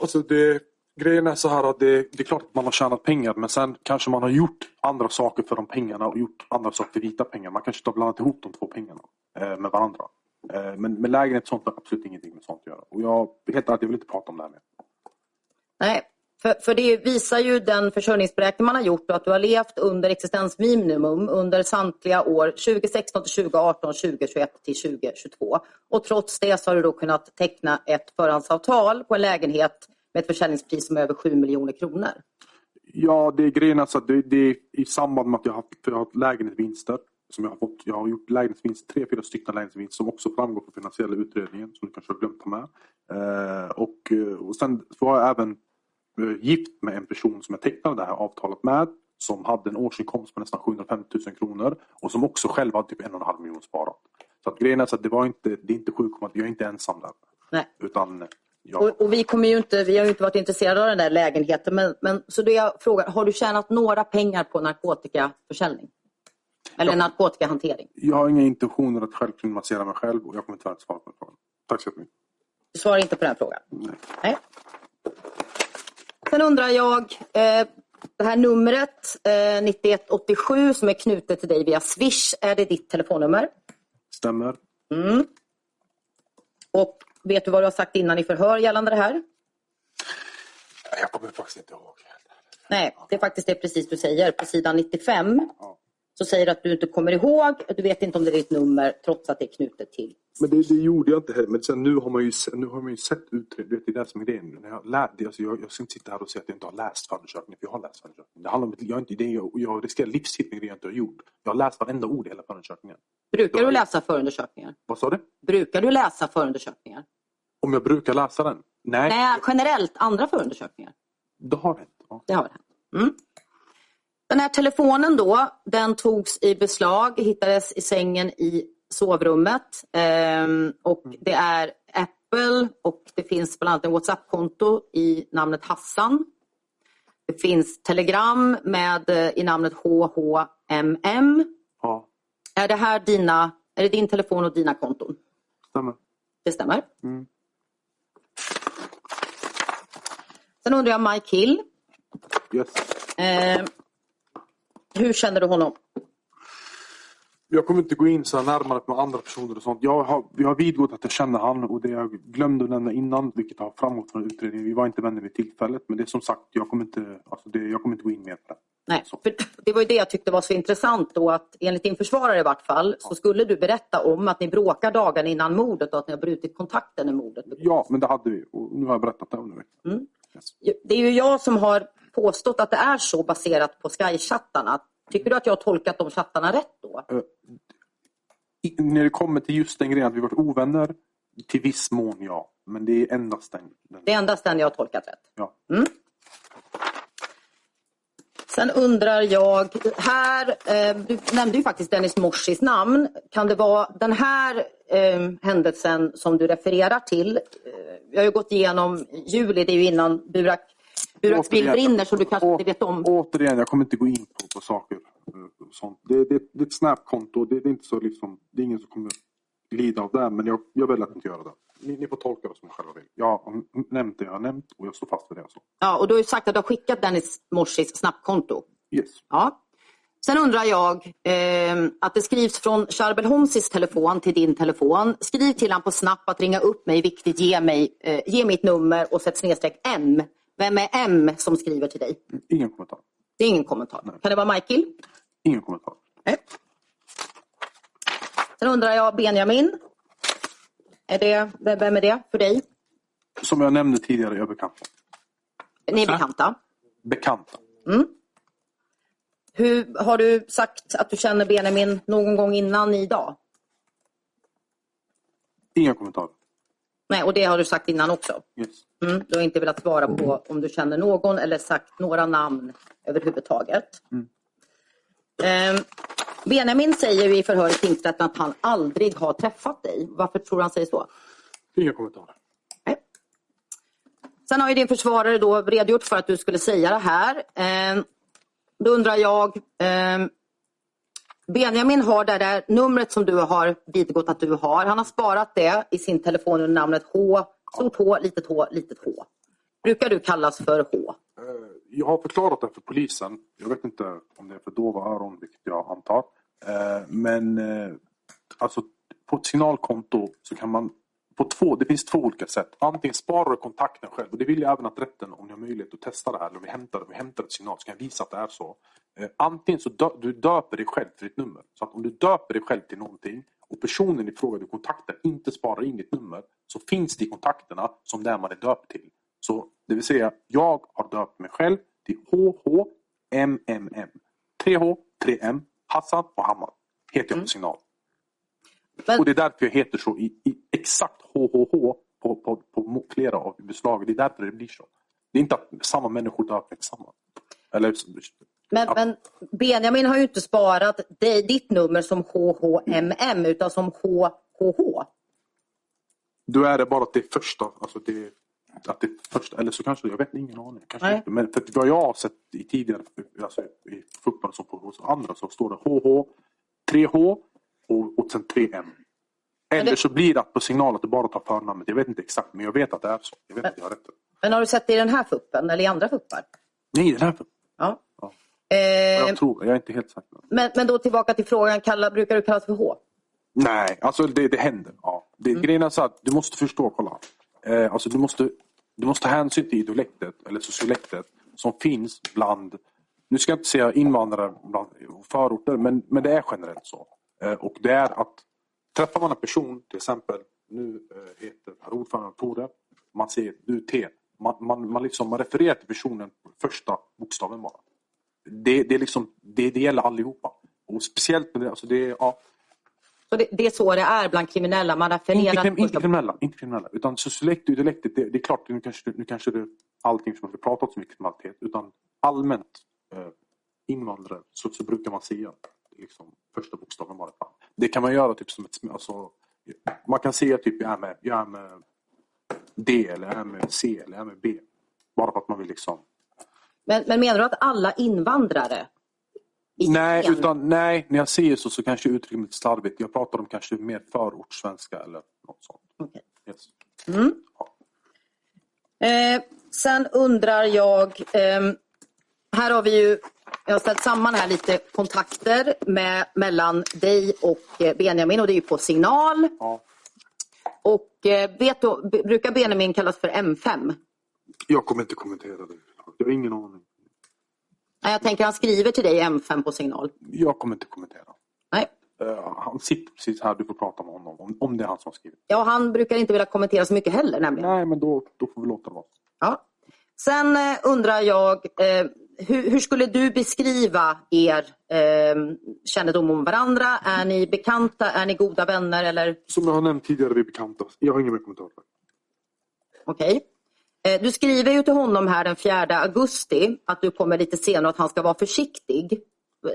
Alltså det, grejen är så här att det, det är klart att man har tjänat pengar men sen kanske man har gjort andra saker för de pengarna och gjort andra saker för vita pengar. Man kanske inte har blandat ihop de två pengarna eh, med varandra. Eh, men med lägenhet och sånt har absolut ingenting med sånt att göra. Och jag, helt ärligt, jag vill inte prata om det här mer. Nej, för, för det visar ju den försörjningsberäkning man har gjort och att du har levt under existensminimum under samtliga år 2016 till 2018, 2021 till 2022. Och trots det så har du då kunnat teckna ett förhandsavtal på en lägenhet med ett försäljningspris som är över 7 miljoner kronor. Ja, det är grejen alltså att det, det är i samband med att jag har, haft, jag har haft lägenhetsvinster. Som jag, har fått, jag har gjort lägenhetsvinster, tre, fyra stycken lägenhetsvinster som också framgår på finansiella utredningen som du kanske har glömt ta med. Eh, och, och sen så har jag även gift med en person som jag tecknade det här avtalet med. Som hade en årsinkomst på nästan 750 000 kronor och som också själv hade typ en och en halv miljon sparat. Så att grejen är så att det var inte, det är inte 7, jag är inte ensam där. Nej. Utan jag, Och, och vi, kommer ju inte, vi har ju inte varit intresserade av den där lägenheten. Men, men, så det jag frågar, har du tjänat några pengar på narkotikaförsäljning? Eller Ja. narkotikahantering? jag har inga intentioner att själv kriminalisera mig själv och jag kommer tyvärr inte svara på den frågan. Tack så mycket. Du svarar inte på den frågan? Nej. Nej. Sen undrar jag, eh, det här numret eh, 9187 som är knutet till dig via Swish, är det ditt telefonnummer? Stämmer. Mm. Och vet du vad du har sagt innan i förhör gällande det här? Jag kommer faktiskt inte ihåg. Nej, det är faktiskt det precis du säger. På sidan 95 Ja. så säger du att du inte kommer ihåg, du vet inte om det är ditt nummer trots att det är knutet till. Men det, det gjorde jag inte heller. Men sen nu har man ju, nu har man ju sett utredningen. Det är det som är grejen. När jag, lär, det, alltså jag, jag ska inte sitta här och säga att jag inte har läst förundersökningen. För jag har läst förundersökningen. Det handlar om, jag, har inte, det, jag, jag riskerar livstid med det jag inte har gjort. Jag har läst varenda ord i hela förundersökningen. Brukar du läsa förundersökningar? Vad sa du? Brukar du läsa förundersökningar? Om jag brukar läsa den? Nej, Nej, generellt andra förundersökningar. det har hänt. Ja. Det har hänt. Mm. Den här telefonen då, den togs i beslag, hittades i sängen i sovrummet. Ehm, och det är Apple och det finns bland annat en WhatsApp-konto i namnet Hassan. Det finns telegram med eh, i namnet HHMM. ja, Är det här dina, är det din telefon och dina konton? stämmer. Det stämmer. Mm. Sen undrar jag Mike Hill. Yes. Eh, hur känner du honom? Jag kommer inte gå in så närmare på andra personer och sånt. Jag har, jag har vidgått att jag känner han och det jag glömde att nämna innan, vilket har framgått från utredningen. Vi var inte vänner vid tillfället, men det är som sagt, jag kommer inte, alltså det, jag kommer inte gå in mer på det. Nej, för det var ju det jag tyckte var så intressant då att enligt din försvarare i vart fall så skulle du berätta om att ni bråkar dagen innan mordet och att ni har brutit kontakten när mordet begås. Ja, men det hade vi och nu har jag berättat det under veckan. Mm. Yes. Det är ju jag som har påstått att det är så baserat på Sky-chattarna. Tycker du att jag har tolkat de chattarna rätt då? I, när det kommer till just den grejen att vi varit ovänner, till viss mån ja. Men det är endast den. den. Det är endast den jag har tolkat rätt. Ja. Sen undrar jag, här, eh, du nämnde ju faktiskt Dennis Morsis namn. Kan det vara den här eh, händelsen som du refererar till? Eh, jag har ju gått igenom juli, det är ju innan Burak, Buraks bil Återigen- brinner så du kanske inte vet om. Återigen, jag kommer inte gå in på, på saker. eh, Sånt. Det, det, det är ett Snap-konto. Det, det, är inte så liksom, det är ingen som kommer lida av det. Men jag, jag väljer att inte göra det. Ni, ni får tolka det som ni själva vill. Jag har nämnt det jag har nämnt och jag står fast vid det jag sa. Ja, och du har ju sagt att du har skickat Dennis Morsis snabbkonto. Yes. Ja. Sen undrar jag eh, att det skrivs från Charbel Homsis telefon till din telefon. Skriv till han på Snap att ringa upp mig, viktigt, ge mig, eh, ge mitt nummer och sätt snedstreck M. Vem är M som skriver till dig? Ingen kommentar. Det är ingen kommentar. Kan det vara Michael? Ingen kommentar. Nej. Sen undrar jag Benjamin. Är det, vem är det för dig? Som jag nämnde tidigare, jag är bekanta. Ni är bekanta. Bekanta. Hur, har du sagt att du känner Benjamin någon gång innan idag? Inga kommentarer. Nej, och det har du sagt innan också. Yes. Mm, du har inte velat svara på om du känner någon eller sagt några namn överhuvudtaget. Eh, Benjamin säger i förhör i tingsrätten att han aldrig har träffat dig. Varför tror han säger så? Inga kommentarer. Nej. Sen har ju din försvarare då redogjort för att du skulle säga det här. Eh, då undrar jag. Eh, Benjamin har det där numret som du har vidgått att du har. Han har sparat det i sin telefon under namnet H, stort H, litet H, litet H. Brukar du kallas för H? Eh, jag har förklarat det för polisen. Jag vet inte om det är för dova öron, vilket jag antar. Eh, men eh, alltså, på ett signalkonto så kan man på två, det finns två olika sätt. Antingen sparar du kontakten själv och det vill jag även att rätten, om ni har möjlighet att testa det här, eller vi hämtar, vi hämtar ett signal så kan jag visa att det är så. Antingen så dö, du döper dig själv till ditt nummer. Så att om du döper dig själv till någonting och personen i fråga du kontaktar inte sparar in ditt nummer så finns det i kontakterna som det man är döpt till. Så det vill säga, jag har döpt mig själv till HHMMM. 3H, 3M, Hassan och Hammar heter jag på mm. signal. Men... Och det är därför jag heter så i, i exakt HHH på, på, på flera av beslagen. Det är därför det blir så. Det är inte att samma människor döper tillsammans. Eller, men, ja. men, Benjamin har ju inte sparat dig, ditt nummer som HHMM utan som HHH. Då är det bara att det första. Alltså det, att det första eller så kanske, jag vet ingen aning. Kanske inte. Men för vad jag har sett i tidigare, alltså i fotboll som på hos andra så står det HH, 3H och, och sen 3M. Eller det... så blir det på signal att det bara tar förnamnet. Jag vet inte exakt men jag vet att det är så. Jag vet men, att jag har rätt. Men har du sett det i den här fuppen eller i andra fuppar? Nej, den här fuppen. Eh... Jag tror, jag är inte helt säker. Men, men då tillbaka till frågan, kalla, brukar du kallas för H? Nej, alltså det, det händer. Ja. Det, mm. Grejen är så att du måste förstå, kolla. Eh, alltså du måste, du måste ta hänsyn till idolektet eller sociolektet som finns bland, nu ska jag inte säga invandrare bland förorter, men, men det är generellt så. Eh, och det är att träffar man en person, till exempel, nu eh, heter herr ordförande Tore, man säger du T. Man, man, man, liksom, man refererar till personen första bokstaven bara. Det, det, är liksom, det, det gäller allihopa. Och speciellt med det, alltså det, ja, så det, det, är så det är bland kriminella? Man inte, krim, inte kriminella, inte kriminella. Utan sociolekt och dialektet, det, det, är klart, nu kanske, nu kanske det allting som vi pratat så mycket kriminalitet. Utan allmänt eh, invandrare så, så brukar man säga liksom, första bokstaven bara. Det kan man göra typ som ett... Alltså, man kan säga typ jag är med, jag är med D eller jag är med C eller jag är med B. Bara för att man vill liksom... Men, men menar du att alla invandrare Nej, utan, nej, när jag säger så så kanske mig lite slarvigt. Jag pratar om kanske mer förortssvenska eller något sånt. Okay. Yes. Mm. Ja. Eh, sen undrar jag, eh, här har vi ju, jag har ställt samman här lite kontakter med, mellan dig och eh, Benjamin och det är ju på signal. Ja. Och eh, vet du, brukar Benjamin kallas för M5? Jag kommer inte kommentera det. Jag har ingen aning. Jag tänker han skriver till dig M5 på signal. Jag kommer inte kommentera. Nej. Uh, han sitter precis här, du får prata med honom om, om det är han som har skrivit. Ja, han brukar inte vilja kommentera så mycket heller nämligen. Nej, men då, då får vi låta det vara. Ja. Sen eh, undrar jag, eh, hur, hur, skulle du beskriva er eh, kännedom om varandra? Är ni bekanta? Är ni goda vänner? Eller? Som jag har nämnt tidigare, vi är bekanta. Jag har inga mer kommentarer. Okej. Okay. Eh, du skriver ju till honom här den 4 augusti att du kommer lite senare och att han ska vara försiktig.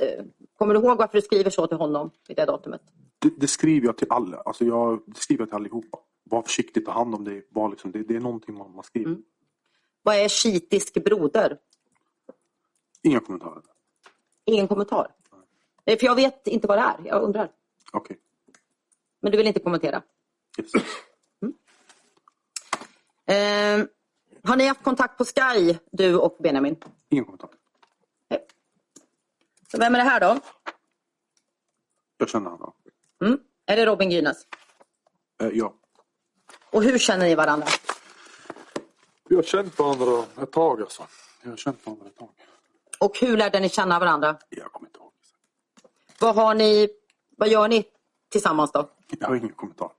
Eh, kommer du ihåg varför du skriver så till honom vid det datumet? Det, det skriver jag till alla. Alltså jag, det skriver jag till allihopa. Var försiktig, ta hand om dig. Var liksom, det, det är någonting man, man skriver. Mm. Vad är shiitisk broder? Inga kommentarer. Ingen kommentar? Nej. För jag vet inte vad det är. Jag undrar. Okej. Okay. Men du vill inte kommentera? Yes. Mm. Eh, har ni haft kontakt på Sky, du och Benjamin? Ingen kontakt. Nej. Så vem är det här då? Jag känner honom. Mm. Är det Robin Gynes? Eh, ja. Och hur känner ni varandra? Vi har känt varandra ett tag alltså. Vi har känt varandra ett tag. Och hur lärde ni känna varandra? Jag kommer inte ihåg. Vad har ni, vad gör ni tillsammans då? Jag har ingen kommentar.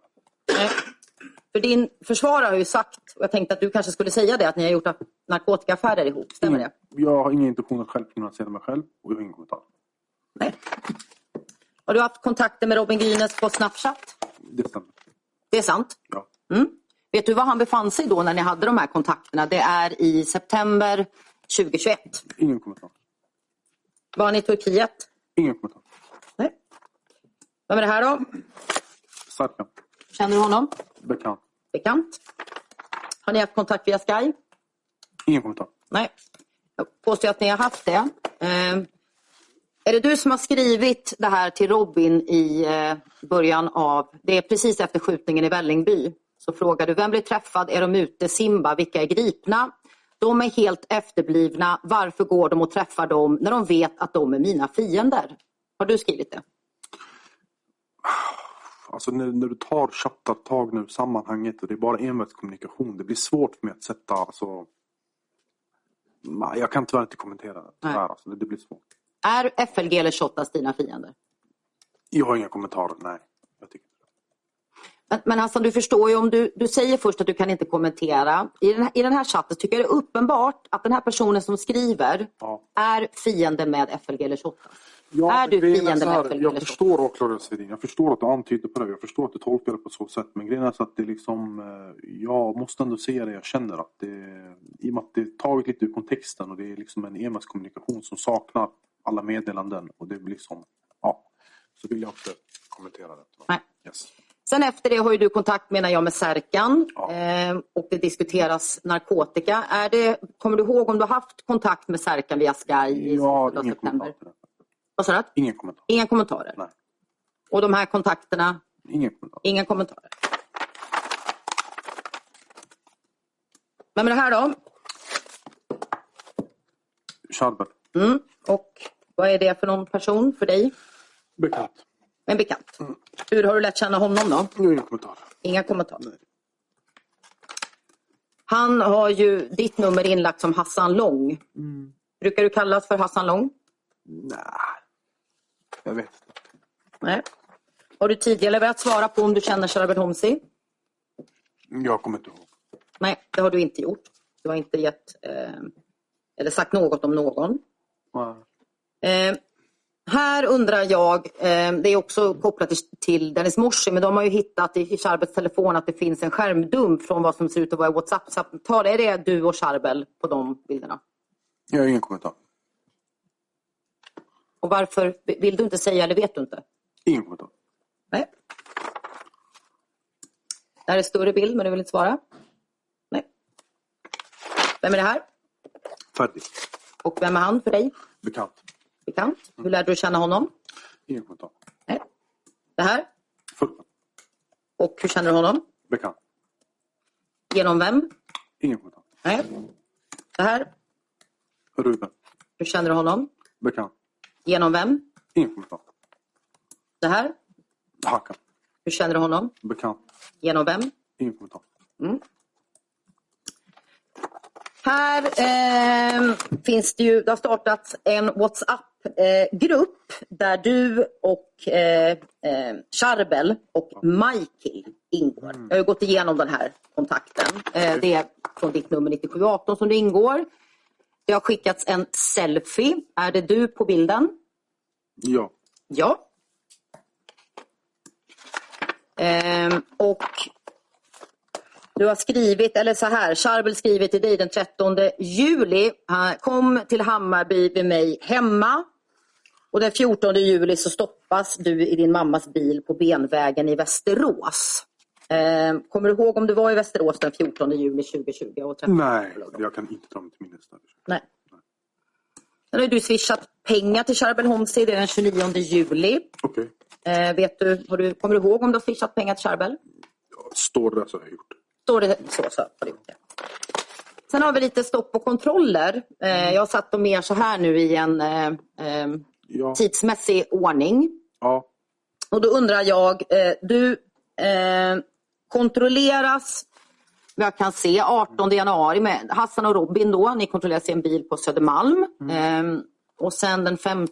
För din försvarare har ju sagt, och jag tänkte att du kanske skulle säga det, att ni har gjort narkotikaaffärer ihop. Stämmer det? Jag har ingen intention att självkriminalisera mig själv och jag har ingen kommentar. Nej. Har du haft kontakter med Robin Gynes på Snapchat? Det stämmer. Det är sant? Ja. Mm. Vet du var han befann sig då när ni hade de här kontakterna? Det är i september 2021. Ingen kommentar. Var han i Turkiet? Ingen kommentar. Nej. Vem är det här då? Sarkan. Känner du honom? Bekant. Bekant. Har ni haft kontakt via Sky? Ingen kommentar. Nej. Jag påstår att ni har haft det. Eh, är det du som har skrivit det här till Robin i eh, början av, det är precis efter skjutningen i Vällingby. Så frågar du, vem blir träffad? Är de ute? Simba? Vilka är gripna? De är helt efterblivna. Varför går de och träffar dem när de vet att de är mina fiender? Har du skrivit det? Alltså när, när du tar chattar tag nu sammanhanget och det är bara envägskommunikation. Det blir svårt för mig att sätta alltså... Jag kan tyvärr inte kommentera det. Tyvärr, alltså, det, det blir svårt. Är FLG eller Shottaz dina fiender? Jag har inga kommentarer, nej. Jag tycker men, men Hassan, du förstår ju om du, du säger först att du kan inte kommentera. I den, här, I den här chatten tycker jag det är uppenbart att den här personen som skriver ja. är fiende med FLG eller Shottaz. Ja, är du fiende med FLG Jag förstår åklagaren Svedin. Jag förstår att du antyder på det. Jag förstår att du tolkar det på så sätt. Men grejen är så att det liksom... Eh, jag måste ändå säga det jag känner. att det, I och med att det är taget lite ur kontexten och det är liksom en envägskommunikation som saknar alla meddelanden. Och det blir liksom... Ja. Så vill jag inte kommentera det. Nej. Yes. Sen efter det har ju du kontakt menar jag med Särkan ja. eh, och det diskuteras narkotika. Är det, kommer du ihåg om du har haft kontakt med Särkan via Sky i ja, ingen september? Kommentar. Vad sa du? Ingen kommentar. Inga kommentarer? Nej. Och de här kontakterna? Ingen kommentar. Inga kommentarer. Vem är det här då? Charbel. Mm. Och vad är det för någon person för dig? Bekant. En bekant. Mm. Hur har du lärt känna honom då? Inga kommentarer. Inga kommentarer. Nej. Han har ju ditt nummer inlagt som Hassan Lång. Mm. Brukar du kallas för Hassan Lång? Nej, jag vet inte. Nej. Har du tidigare velat svara på om du känner Sharabel Homsi? Jag kommer inte ihåg. Nej, det har du inte gjort. Du har inte gett eh, eller sagt något om någon. Eh, här undrar jag, eh, det är också kopplat till Dennis Morsi, men de har ju hittat i Charbels telefon att det finns en skärmdump från vad som ser ut att vara WhatsApp-samtal. Är det du och Charbel på de bilderna? Jag har ingen kommentar. Och varför vill du inte säga eller vet du inte? Ingen kommentar. Nej. Det här är större bild men du vill inte svara? Nej. Vem är det här? Färdig. Och vem är han för dig? Bekant. Bekant. Hur lärde du känna honom? Ingen kommentar. Nej. Det här? Fullt. Och hur känner du honom? Bekant. Genom vem? Ingen kommentar. Nej. Det här? Ruben. Hur känner du honom? Bekant. Genom vem? Ingen kommentar. Det här? Hakan. Hur känner du honom? Bekant. Genom vem? Ingen kommentar. Mm. Här eh, finns det ju, det har startats en WhatsApp-grupp där du och eh, eh, Charbel och Michael ingår. Mm. Jag har gått igenom den här kontakten. Eh, det är från ditt nummer 9718 som du ingår. Det har skickats en selfie. Är det du på bilden? Ja. Ja. Ehm, och du har skrivit, eller så här, Charbel skrivit till dig den 13 juli. Kom till Hammarby vid mig hemma. Och den 14 juli så stoppas du i din mammas bil på Benvägen i Västerås. Eh, kommer du ihåg om du var i Västerås den 14 juli 2020? Och Nej, jag kan inte ta mig till minnes. Nej. Sen har du swishat pengar till Charbel Homsi, det är den 29 juli. Okay. Eh, vet du, du, kommer du ihåg om du har swishat pengar till Charbel? Står det så har jag gjort. Står det så så har du gjort det. Sen har vi lite stopp och kontroller. Eh, jag satt dem mer så här nu i en eh, eh ja. tidsmässig ordning. Ja. Och då undrar jag, eh, du eh, kontrolleras jag kan se 18 januari med Hassan och Robin då. Ni kontrolleras i en bil på Södermalm. Mm. Och sen den 5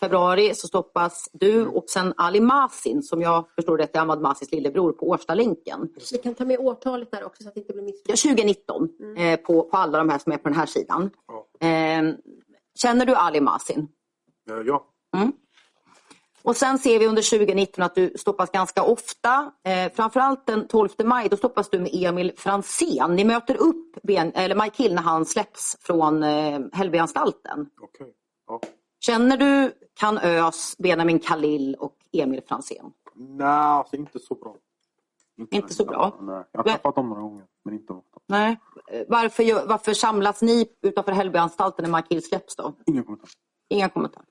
februari så stoppas du och sen Ali Masin som jag förstår det är Ahmad Masins lillebror på Årstalänken. Vi kan ta med årtalet där också så att det inte blir missförstånd. Ja, 2019 mm. eh, på, på alla de här som är på den här sidan. Ja. Eh, känner du Ali Masin? Ja. Mm. Och sen ser vi under 2019 att du stoppas ganska ofta. Eh, framförallt den 12 maj då stoppas du med Emil Fransén. Ni möter upp ben, eller Mike Hill när han släpps från eh, Hällbyanstalten. Okay. Ja. Känner du Kan Ös, Benjamin Khalil och Emil Fransén? Nej, alltså inte så bra. Inte, inte så bra? Nej. Jag har träffat dem några gånger, men inte ofta. Nej. Varför, varför samlas ni utanför Hällbyanstalten när Mike Hill släpps då? Ingen kommentar. Inga kommentarer.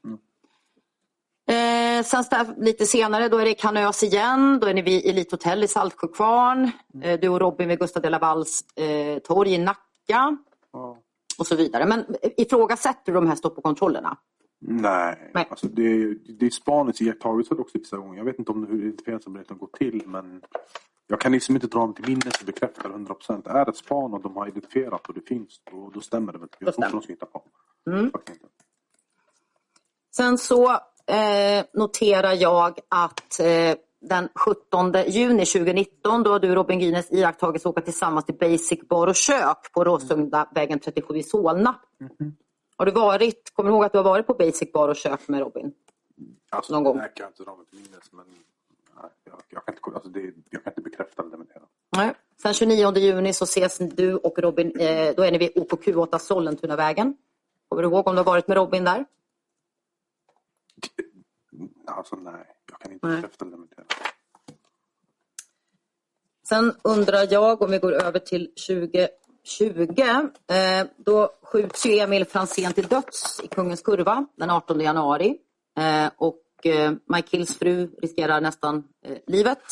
Eh, sen där, lite senare då är det Kanös igen. Då är ni vid Elithotell i Saltsjökvarn. Eh, du och Robin vid Gustav de Lavalls eh, torg i Nacka. Ja. Och så vidare. Men eh, ifrågasätter du de här stopp och kontrollerna? Nej, Nej. Alltså det, det är spanets iakttagelser också vissa gånger. Jag vet inte om hur identifieringsarbetet går till men jag kan liksom inte dra mig till minnes och bekräfta det 100%. Är det ett span och de har identifierat och det finns, då, då stämmer det väl. Jag tror inte de ska hitta på. Mm. Sen så eh, noterar jag att eh, den 17 juni 2019 då har du Robin Gines iakttagits åka tillsammans till Basic Bar och Kök på Råsunda vägen 37 i Solna. Har du varit, kommer du ihåg att du har varit på Basic Bar och Kök med Robin? Alltså, Någon gång. Det kan jag inte till minnes men nej, jag, jag, kan inte, alltså det, jag kan inte bekräfta eller dementera. Nej. Sen 29 juni så ses du och Robin, eh, då är ni vid OKQ8 Sollentunavägen. Kommer du ihåg om du har varit med Robin där? Alltså nej, jag kan inte bekräfta eller dementera. Sen undrar jag om vi går över till 2020. Eh, då skjuts ju Emil Franzén till döds i Kungens Kurva den 18 januari. Eh, och eh, Mike Hills fru riskerar nästan eh, livet.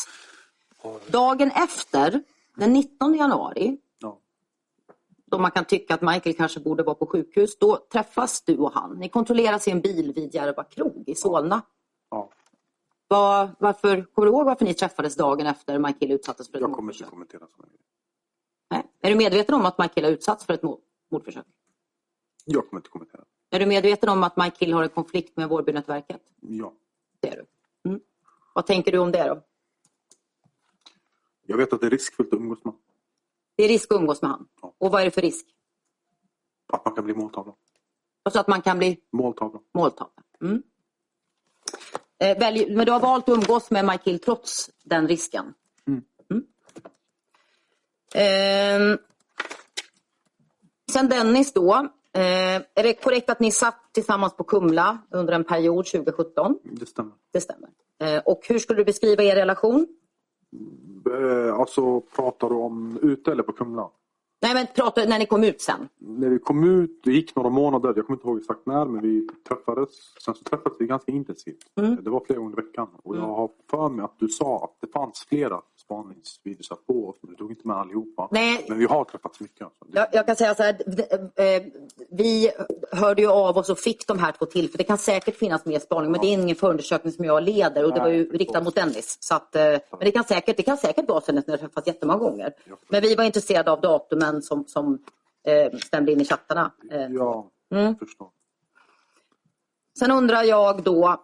Dagen efter, den 19 januari, Ja. Då man kan tycka att Michael kanske borde vara på sjukhus, då träffas du och han. Ni kontrolleras i en bil vid Järva krog i Solna. Ja. Vad- varför, kommer du ihåg varför ni träffades dagen efter Michael utsattes för ett Jag kommer inte kommentera sådana grejer. Nej. Är du medveten om att Michael har utsatts för ett mord- mordförsök? Jag kommer inte kommentera. Är du medveten om att Michael har en konflikt med Vårbynätverket? Ja. Det är du. Mm. Vad tänker du om det då? Jag vet att det är riskfyllt att umgås med. Det är risk att umgås med han. Och vad är det för risk? Att man kan bli måltavla. Alltså att man kan bli Måltavla. måltavla. Mm. Eh, välj, men du har valt att umgås med Michael trots den risken? Mm. Mm. Ehm, sen Dennis då. Eh, är det korrekt att ni satt tillsammans på Kumla under en period 2017? Det stämmer. Det stämmer. Eh, och hur skulle du beskriva er relation? Eh, Alltså pratar du om ute eller på Kumla? Nej men prata när ni kom ut sen. När vi kom ut, det gick några månader, jag kommer inte ihåg exakt när, men vi träffades. Sen så träffades vi ganska intensivt. Mm. Det var flera gånger i veckan. Och jag har för mig att du sa att det fanns flera spaningsvideos på oss, men du tog inte med allihopa. Nej. Men vi har träffats mycket. Alltså. Jag, jag kan säga så här, eh, vi hörde ju av oss och fick de här två till, för det kan säkert finnas mer spaning, men det är ingen förundersökning som jag leder och det var ju Nej, riktat mot Dennis. Så att, eh, men det kan säkert, det kan säkert vara så att ni har träffats jättemånga gånger. Men vi var intresserade av datumen som, som eh, stämde in i chattarna. Ja, Mm. jag förstår. Sen undrar jag då,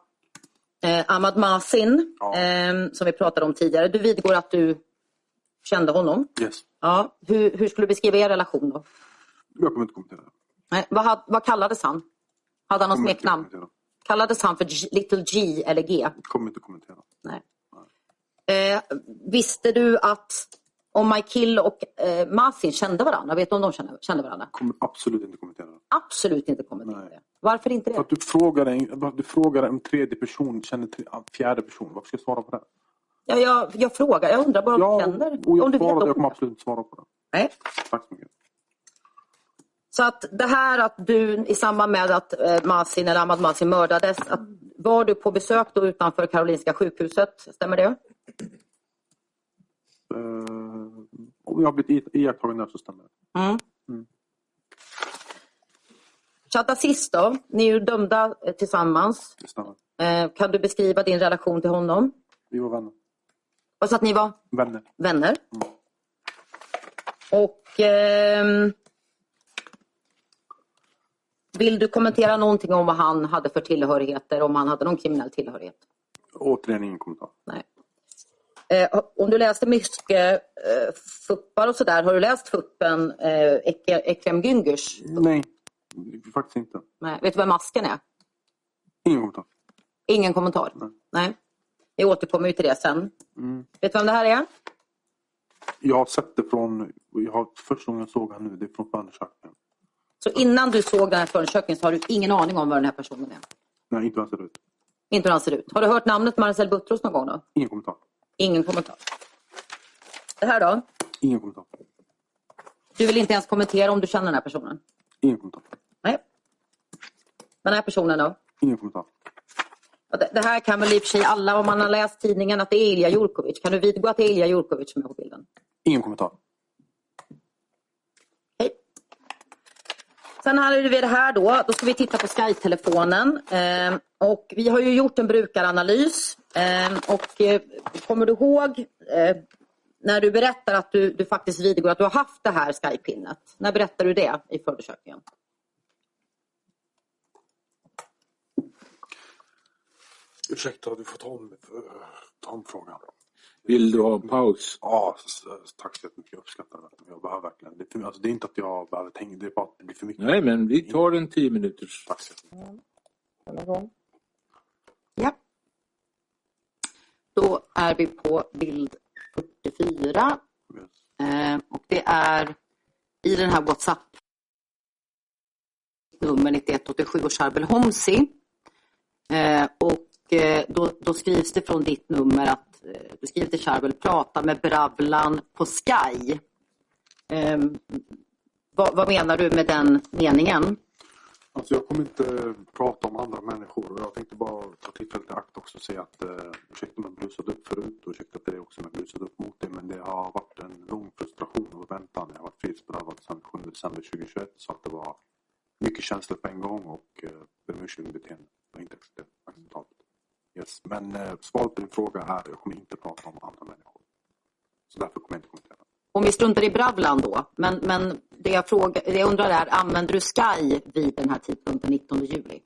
eh, Ahmad Masin, Ja. eh, som vi pratade om tidigare. Du vidgår att du kände honom. Yes. Ja. Hur, hur skulle du beskriva er relation då? Jag kommer inte kommentera det. Nej, vad, vad kallades han? Hade han något smeknamn? Kallades han för G- Little G eller G? Kommer inte kommentera. Nej. Eh, visste du att om Michael och eh, Masin kände varandra? Vet du om de kände, kände varandra? Kommer absolut inte kommentera det. Absolut inte kommentera Nej. det. Varför inte För det? att du frågar en, du frågar en tredje person, känner tre, fjärde person. Varför ska jag svara på det? Ja, jag, jag frågar, jag undrar bara om Ja, du känner. och jag om du vet svarade, jag om kommer absolut inte svara på det. Nej. Tack så mycket. Så att det här att du i samband med att eh, Masin eller Ahmad Masin mördades, att, var du på besök då utanför Karolinska sjukhuset? Stämmer det? Eh, om jag har blivit iakttagen där så stämmer det. Mm. Mm. Chatasis då? Ni är ju dömda eh, tillsammans. Det stämmer. Eh, kan du beskriva din relation till honom? Vi var vänner. Och så att ni var Vänner. vänner. Mm. Och ehm, Vill du kommentera någonting om vad han hade för tillhörigheter? Om han hade någon kriminell tillhörighet? Återigen ingen kommentar. Nej. Eh, om du läste mycket eh, fuppar och sådär, har du läst fuppen eh, Eke- Ekrem Güngers? Nej, faktiskt inte. Nej. Vet du vem masken är? Ingen kommentar. Ingen kommentar? Nej. Nej. Vi återkommer ju till det sen. Mm. Vet du vem det här är? Jag har sett det från, jag har, första gången jag såg han nu, det är från förundersökningen. Så innan du såg den här förundersökningen så har du ingen aning om vad den här personen är? Nej, inte hur han ser ut. Inte hur han ser ut. Har du hört namnet Marcel Butros någon gång då? Ingen kommentar. Ingen kommentar. Det här då? Ingen kommentar. Du vill inte ens kommentera om du känner den här personen? Ingen kommentar. Nej. Den här personen då? Ingen kommentar. Det, det här kan väl i och för sig alla om man har läst tidningen att det är Ilja Jurkovic. Kan du vidgå att det är Ilja Jurkovic som är på bilden? Ingen kommentar. Sen hade vi det här då. Då ska vi titta på Sky-telefonen. Eh, och vi har ju gjort en brukaranalys. Eh, och eh, kommer du ihåg eh, när du berättar att du, du faktiskt vidgår att du har haft det här Sky-pinnet? När berättar du det i förundersökningen? Ursäkta, du får ta om, eh, ta om frågan. Vill du ha en paus? Ja, tack så jättemycket. Jag uppskattar det. Jag behöver verkligen. Det är, för, alltså, det är inte att jag behöver tänka, det är bara att det blir för mycket. Nej, men vi tar en tio minuters. Tack så jättemycket. Ja. Då är vi på bild 44. Yes. Eh, och det är i den här WhatsApp nummer 9187 och Charbel Homsi. Eh, och eh, då, då, skrivs det från ditt nummer att du skriver till Charbel, prata med Bravlan på Sky. Ehm, vad, vad menar du med den meningen? Alltså jag kommer inte prata om andra människor och jag tänkte bara ta tillfället i akt också och säga att eh, ursäkta om jag blusade upp förut och ursäkta till dig också om jag blusade upp mot dig men det har varit en lång frustration och väntan. Jag har varit frihetsberövad sedan 7 december 2021 så att det var mycket känslor på en gång och eh, ber om ursäkt beteende var inte acceptabelt. Yes. Men eh, svaret på din fråga är jag kommer inte prata om andra människor. Så därför kommer jag inte kommentera. Om vi struntar i Bravlan då, men, men det, jag frågar, det jag undrar är, använder du Sky vid den här tidpunkten 19 juli?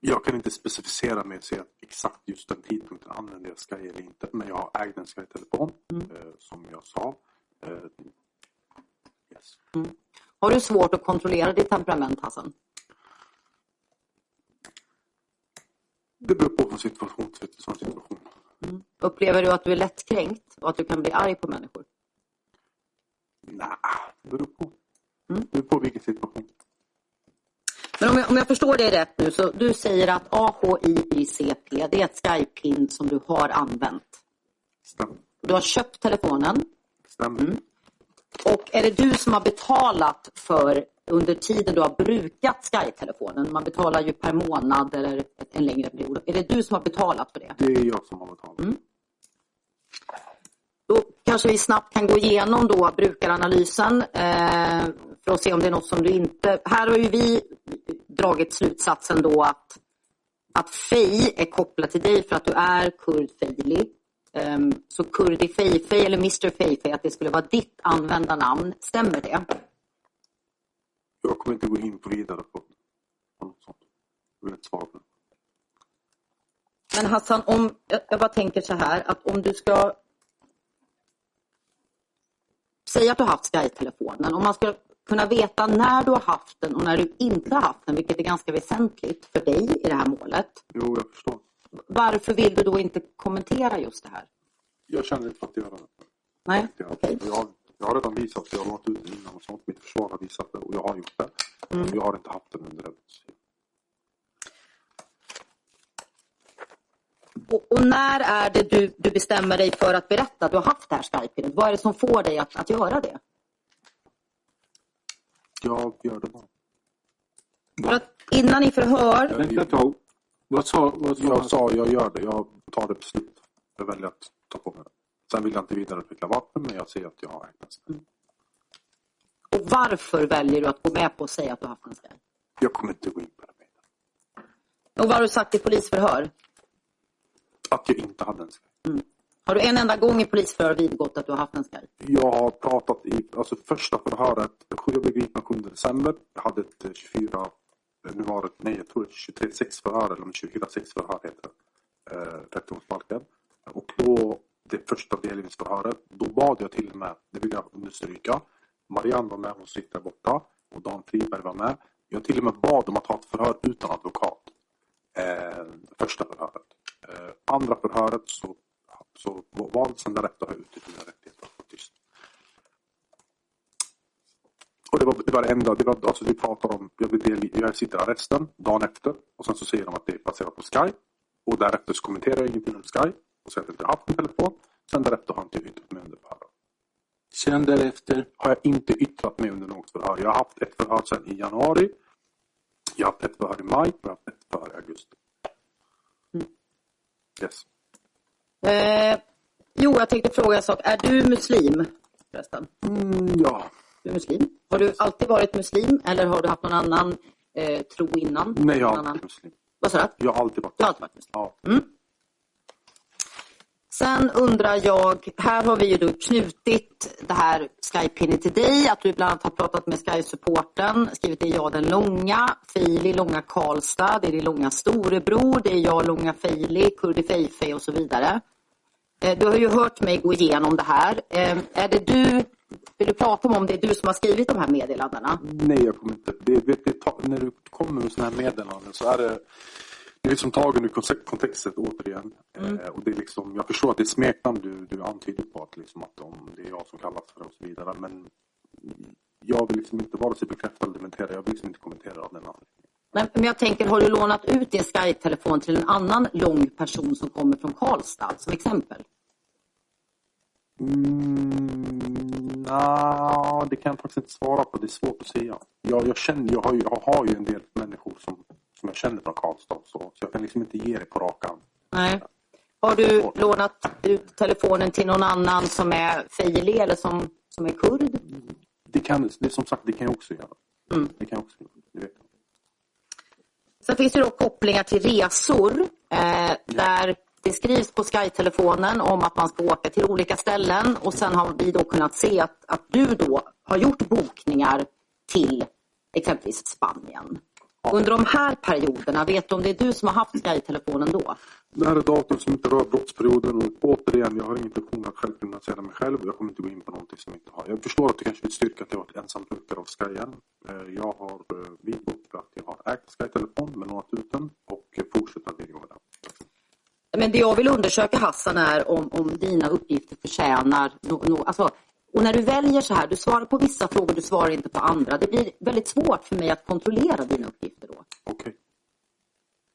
Jag kan inte specificera med att säga att exakt just den tidpunkten använder jag Sky eller inte. Men jag ägt en Sky-telefon mm. eh, som jag sa. Eh, yes. mm. Har du svårt att kontrollera ditt temperament Hassan? Det beror på från situation till situation. Mm. Upplever du att du är lättkränkt och att du kan bli arg på människor? Nej, det beror på. Mm. Det beror på vilken situation. Men om jag, om jag förstår det rätt nu så du säger att AHIICP det är ett Skype-pin som du har använt. Stämmer. Du har köpt telefonen. Stämmer. Mm. Och är det du som har betalat för under tiden du har brukat Sky-telefonen? Man betalar ju per månad eller en längre period. Är det du som har betalat för det? Det är jag som har betalat. Mm. Då kanske vi snabbt kan gå igenom då brukaranalysen eh, för att se om det är något som du inte... Här har ju vi dragit slutsatsen då att, att Fej är kopplat till dig för att du är kurd Fejli. Um, så Kurdi Fejfej eller Mr Fejfej, att det skulle vara ditt användarnamn. Stämmer det? Jag kommer inte gå in på vidare på, något sånt. Jag vill inte svara på det. Men Hassan, om, jag bara tänker så här att om du ska Säg att du har haft Sky-telefonen. Om man ska kunna veta när du har haft den och när du inte har haft den, vilket är ganska väsentligt för dig i det här målet. Jo, jag förstår. Varför vill du då inte kommentera just det här? Jag känner inte för att göra det. Nej, okej. Okay. Jag, jag har redan visat, jag har varit ute innan och sånt. Mitt försvar har visat det och jag har gjort det. Mm. Jag har inte haft den under det. Och, och, när är det du, du bestämmer dig för att berätta att du har haft det här skype Vad är det som får dig att, att göra det? Jag gör det bara. För att innan i förhör... Vänta ett tag. Vad sa, vad sa Jag sa jag gör det. Jag tar det beslut. Jag väljer att ta på mig det. Sen vill jag inte vidareutveckla vapen men jag säger att jag har en mm. Och varför väljer du att gå med på att säga att du har haft en Sky? Jag kommer inte gå in på det. Och vad har du sagt i polisförhör? Att jag inte hade en Sky. Mm. Har du en enda gång i polisförhör vidgått att du har haft en Sky? Jag har pratat i, alltså första förhöret, jag blev gripen 7 december. Jag hade ett 24, eh, Eh, nu var det, nej jag tror 23 förhör eller om 26 förhör heter det. Eh, rättegångsbalken. Och då, det första delningsförhöret, då bad jag till och med, det vill jag understryka, Marianne var med, hon sitter borta och Dan Friberg var med. Jag till och med bad om att ha ett förhör utan advokat. Eh, första förhöret. Eh, andra förhöret så, så han därefter har uttryckt mina rättigheter att få tyst. Och det var det, var det enda, det var, alltså vi pratar om, jag, del, jag sitter i arresten dagen efter och sen så säger de att det är baserat på Sky. Och därefter så kommenterar jag ingenting om Sky och säger att jag inte haft en telefon. Sen därefter har jag inte yttrat mig under förhör. Sen därefter? Har jag inte yttrat mig under något förhör. Jag har haft ett förhör sedan i januari Jag har haft ett förhör i maj och jag har haft ett förhör i augusti. Mm. Yes. Eh, jo, jag tänkte fråga en sak. Är du muslim? Förresten? Mm, ja. Du är muslim. Har du alltid varit muslim eller har du haft någon annan eh, tro innan? Nej, jag har alltid varit muslim. Vad sa du? Jag har alltid varit Du har alltid varit muslim. Ja. Mm. Sen undrar jag, här har vi ju då knutit det här Skype till dig, att du bland annat har pratat med Sky-supporten, skrivit det är jag den långa, Feili långa Karlstad, det är det långa storebror, det är jag långa Feili, Kurdi Feifei och så vidare. Eh, Du har ju hört mig gå igenom det här. Eh, Är det du, vill du prata om om det är du som har skrivit de här meddelandena? Nej, jag kommer inte. Det, det, ta- när du kommer med sådana här meddelanden så är det det är liksom tagen ur kontextet återigen. Mm. Eh, och det är liksom, jag förstår att det är smeknamn du, du antyder på att, liksom, att om det är jag som kallas för det och så vidare. Men jag vill liksom inte vare sig bekräfta eller dementera. Jag vill liksom inte kommentera av den anledningen. Men, men jag tänker, har du lånat ut din Skype-telefon till en annan lång person som kommer från Karlstad som exempel? Mm, nah, det kan jag faktiskt inte svara på. Det är svårt att säga. Jag, jag, känner, jag, har, ju, jag har ju en del människor som, som jag känner från Karlstad. Så, så jag kan liksom inte ge det på rak arm. Nej. Har du lånat ut telefonen till någon annan som är fejli eller som, som är kurd? Det kan, det, som sagt, det kan jag också göra. Mm. Det kan jag också göra. Det vet jag. Sen finns det då kopplingar till resor eh, där det skrivs på Sky-telefonen om att man ska åka till olika ställen och sen har vi då kunnat se att, att du då har gjort bokningar till exempelvis Spanien. Under de här perioderna, vet du om det är du som har haft Sky-telefonen då? Det här är datum som inte rör brottsperioden och återigen, jag har ingen intention att självkriminalisera mig själv. Jag kommer inte gå in på någonting som jag inte har. Jag förstår att du kanske vill styrka att jag varit ensam brukare av Skyen. Eh, jag har vidgått att jag har ägt Sky-telefon, men lånat ut den och eh, fortsätter att vidgå den. Men det jag vill undersöka Hassan är om, om dina uppgifter förtjänar no, no, alltså, och när du väljer så här, du svarar på vissa frågor, du svarar inte på andra. Det blir väldigt svårt för mig att kontrollera dina uppgifter då. Okej.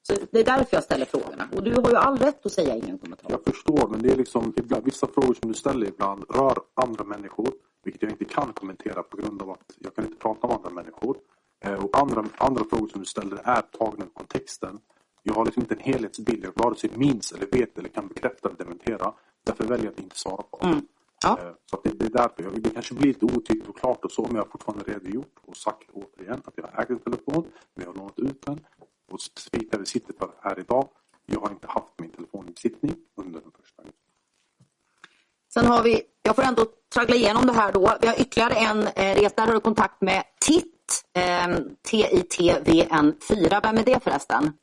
Så det är därför jag ställer frågorna. Och du har ju all rätt att säga ingen kommentar. Jag förstår, men det är liksom ibland, vissa frågor som du ställer ibland rör andra människor, vilket jag inte kan kommentera på grund av att jag kan inte prata om andra människor. Eh, och andra, andra frågor som du ställer är tagna ur kontexten. Jag har liksom inte en helhetsbild, jag vare sig minns eller vet eller kan bekräfta eller dementera. Därför väljer jag att inte svara på. Mm. Ja. Eh, Så det, det är därför. Jag, det kanske blir lite otydligt och klart och så, men jag har fortfarande redogjort och sagt återigen att jag har ägt en telefon, men jag har lånat ut den. Och specifikt där vi sitter för här idag, jag har inte haft min telefon i besittning under den första augusti. Sen har vi, jag får ändå traggla igenom det här då. Vi har ytterligare en eh, resa. Där har du kontakt med TIT, eh, T-I-T-V-N-4. Vem är det förresten?